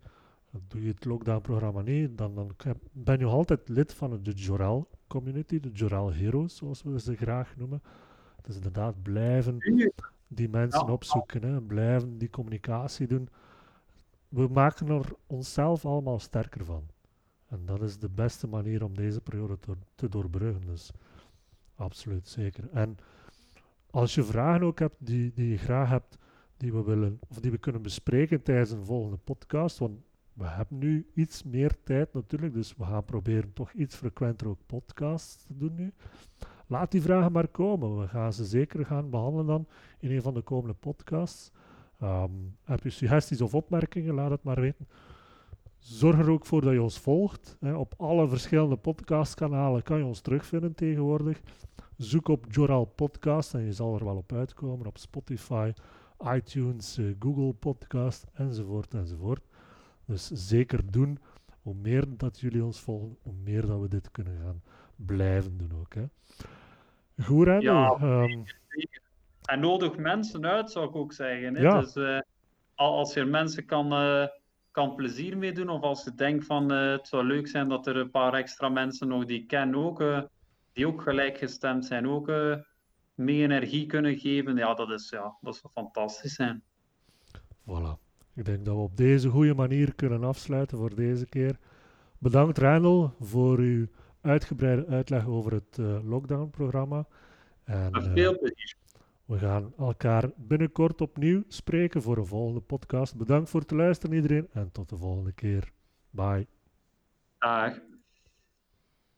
Speaker 1: Doe je het lockdown-programma niet, dan, ben je nog altijd lid van de Jorel community, de Jorel Heroes, zoals we ze graag noemen. Is inderdaad blijven die mensen
Speaker 2: Ja.
Speaker 1: opzoeken, hè, blijven die communicatie doen. We maken er onszelf allemaal sterker van. En dat is de beste manier om deze periode te, te doorbruggen. Dus absoluut zeker. En als je vragen ook hebt die, die je graag hebt, die we willen of die we kunnen bespreken tijdens een volgende podcast, want we hebben nu iets meer tijd natuurlijk, dus we gaan proberen toch iets frequenter ook podcasts te doen nu. Laat die vragen maar komen. We gaan ze zeker gaan behandelen dan in een van de komende podcasts. Ehm, heb je suggesties of opmerkingen? Laat het maar weten. Zorg er ook voor dat je ons volgt. Hè. Op alle verschillende podcastkanalen kan je ons terugvinden tegenwoordig. Zoek op Joral Podcast en je zal er wel op uitkomen. Op Spotify, iTunes, eh, Google Podcast enzovoort enzovoort. Dus zeker doen. Hoe meer dat jullie ons volgen, hoe meer dat we dit kunnen gaan blijven doen ook. Hè. Goed, Rendel.
Speaker 2: Ja,
Speaker 1: Ehm,
Speaker 2: En nodig mensen uit, zou ik ook zeggen. Hè?
Speaker 1: Ja.
Speaker 2: Dus eh, al- als je er mensen kan, eh, kan plezier mee doen, of als je denkt van het zou leuk zijn dat er een paar extra mensen nog die ik ken ook, die ook gelijkgestemd zijn, ook eh, meer energie kunnen geven, ja, dat is, ja, dat zou fantastisch zijn.
Speaker 1: Voilà. Ik denk dat we op deze goede manier kunnen afsluiten voor deze keer. Bedankt Randall voor uw uitgebreide uitleg over het eh, lockdown-programma. En eh,
Speaker 2: veel plezier.
Speaker 1: we gaan elkaar binnenkort opnieuw spreken voor een volgende podcast. Bedankt voor het luisteren iedereen en tot de volgende keer. Bye.
Speaker 2: Dag.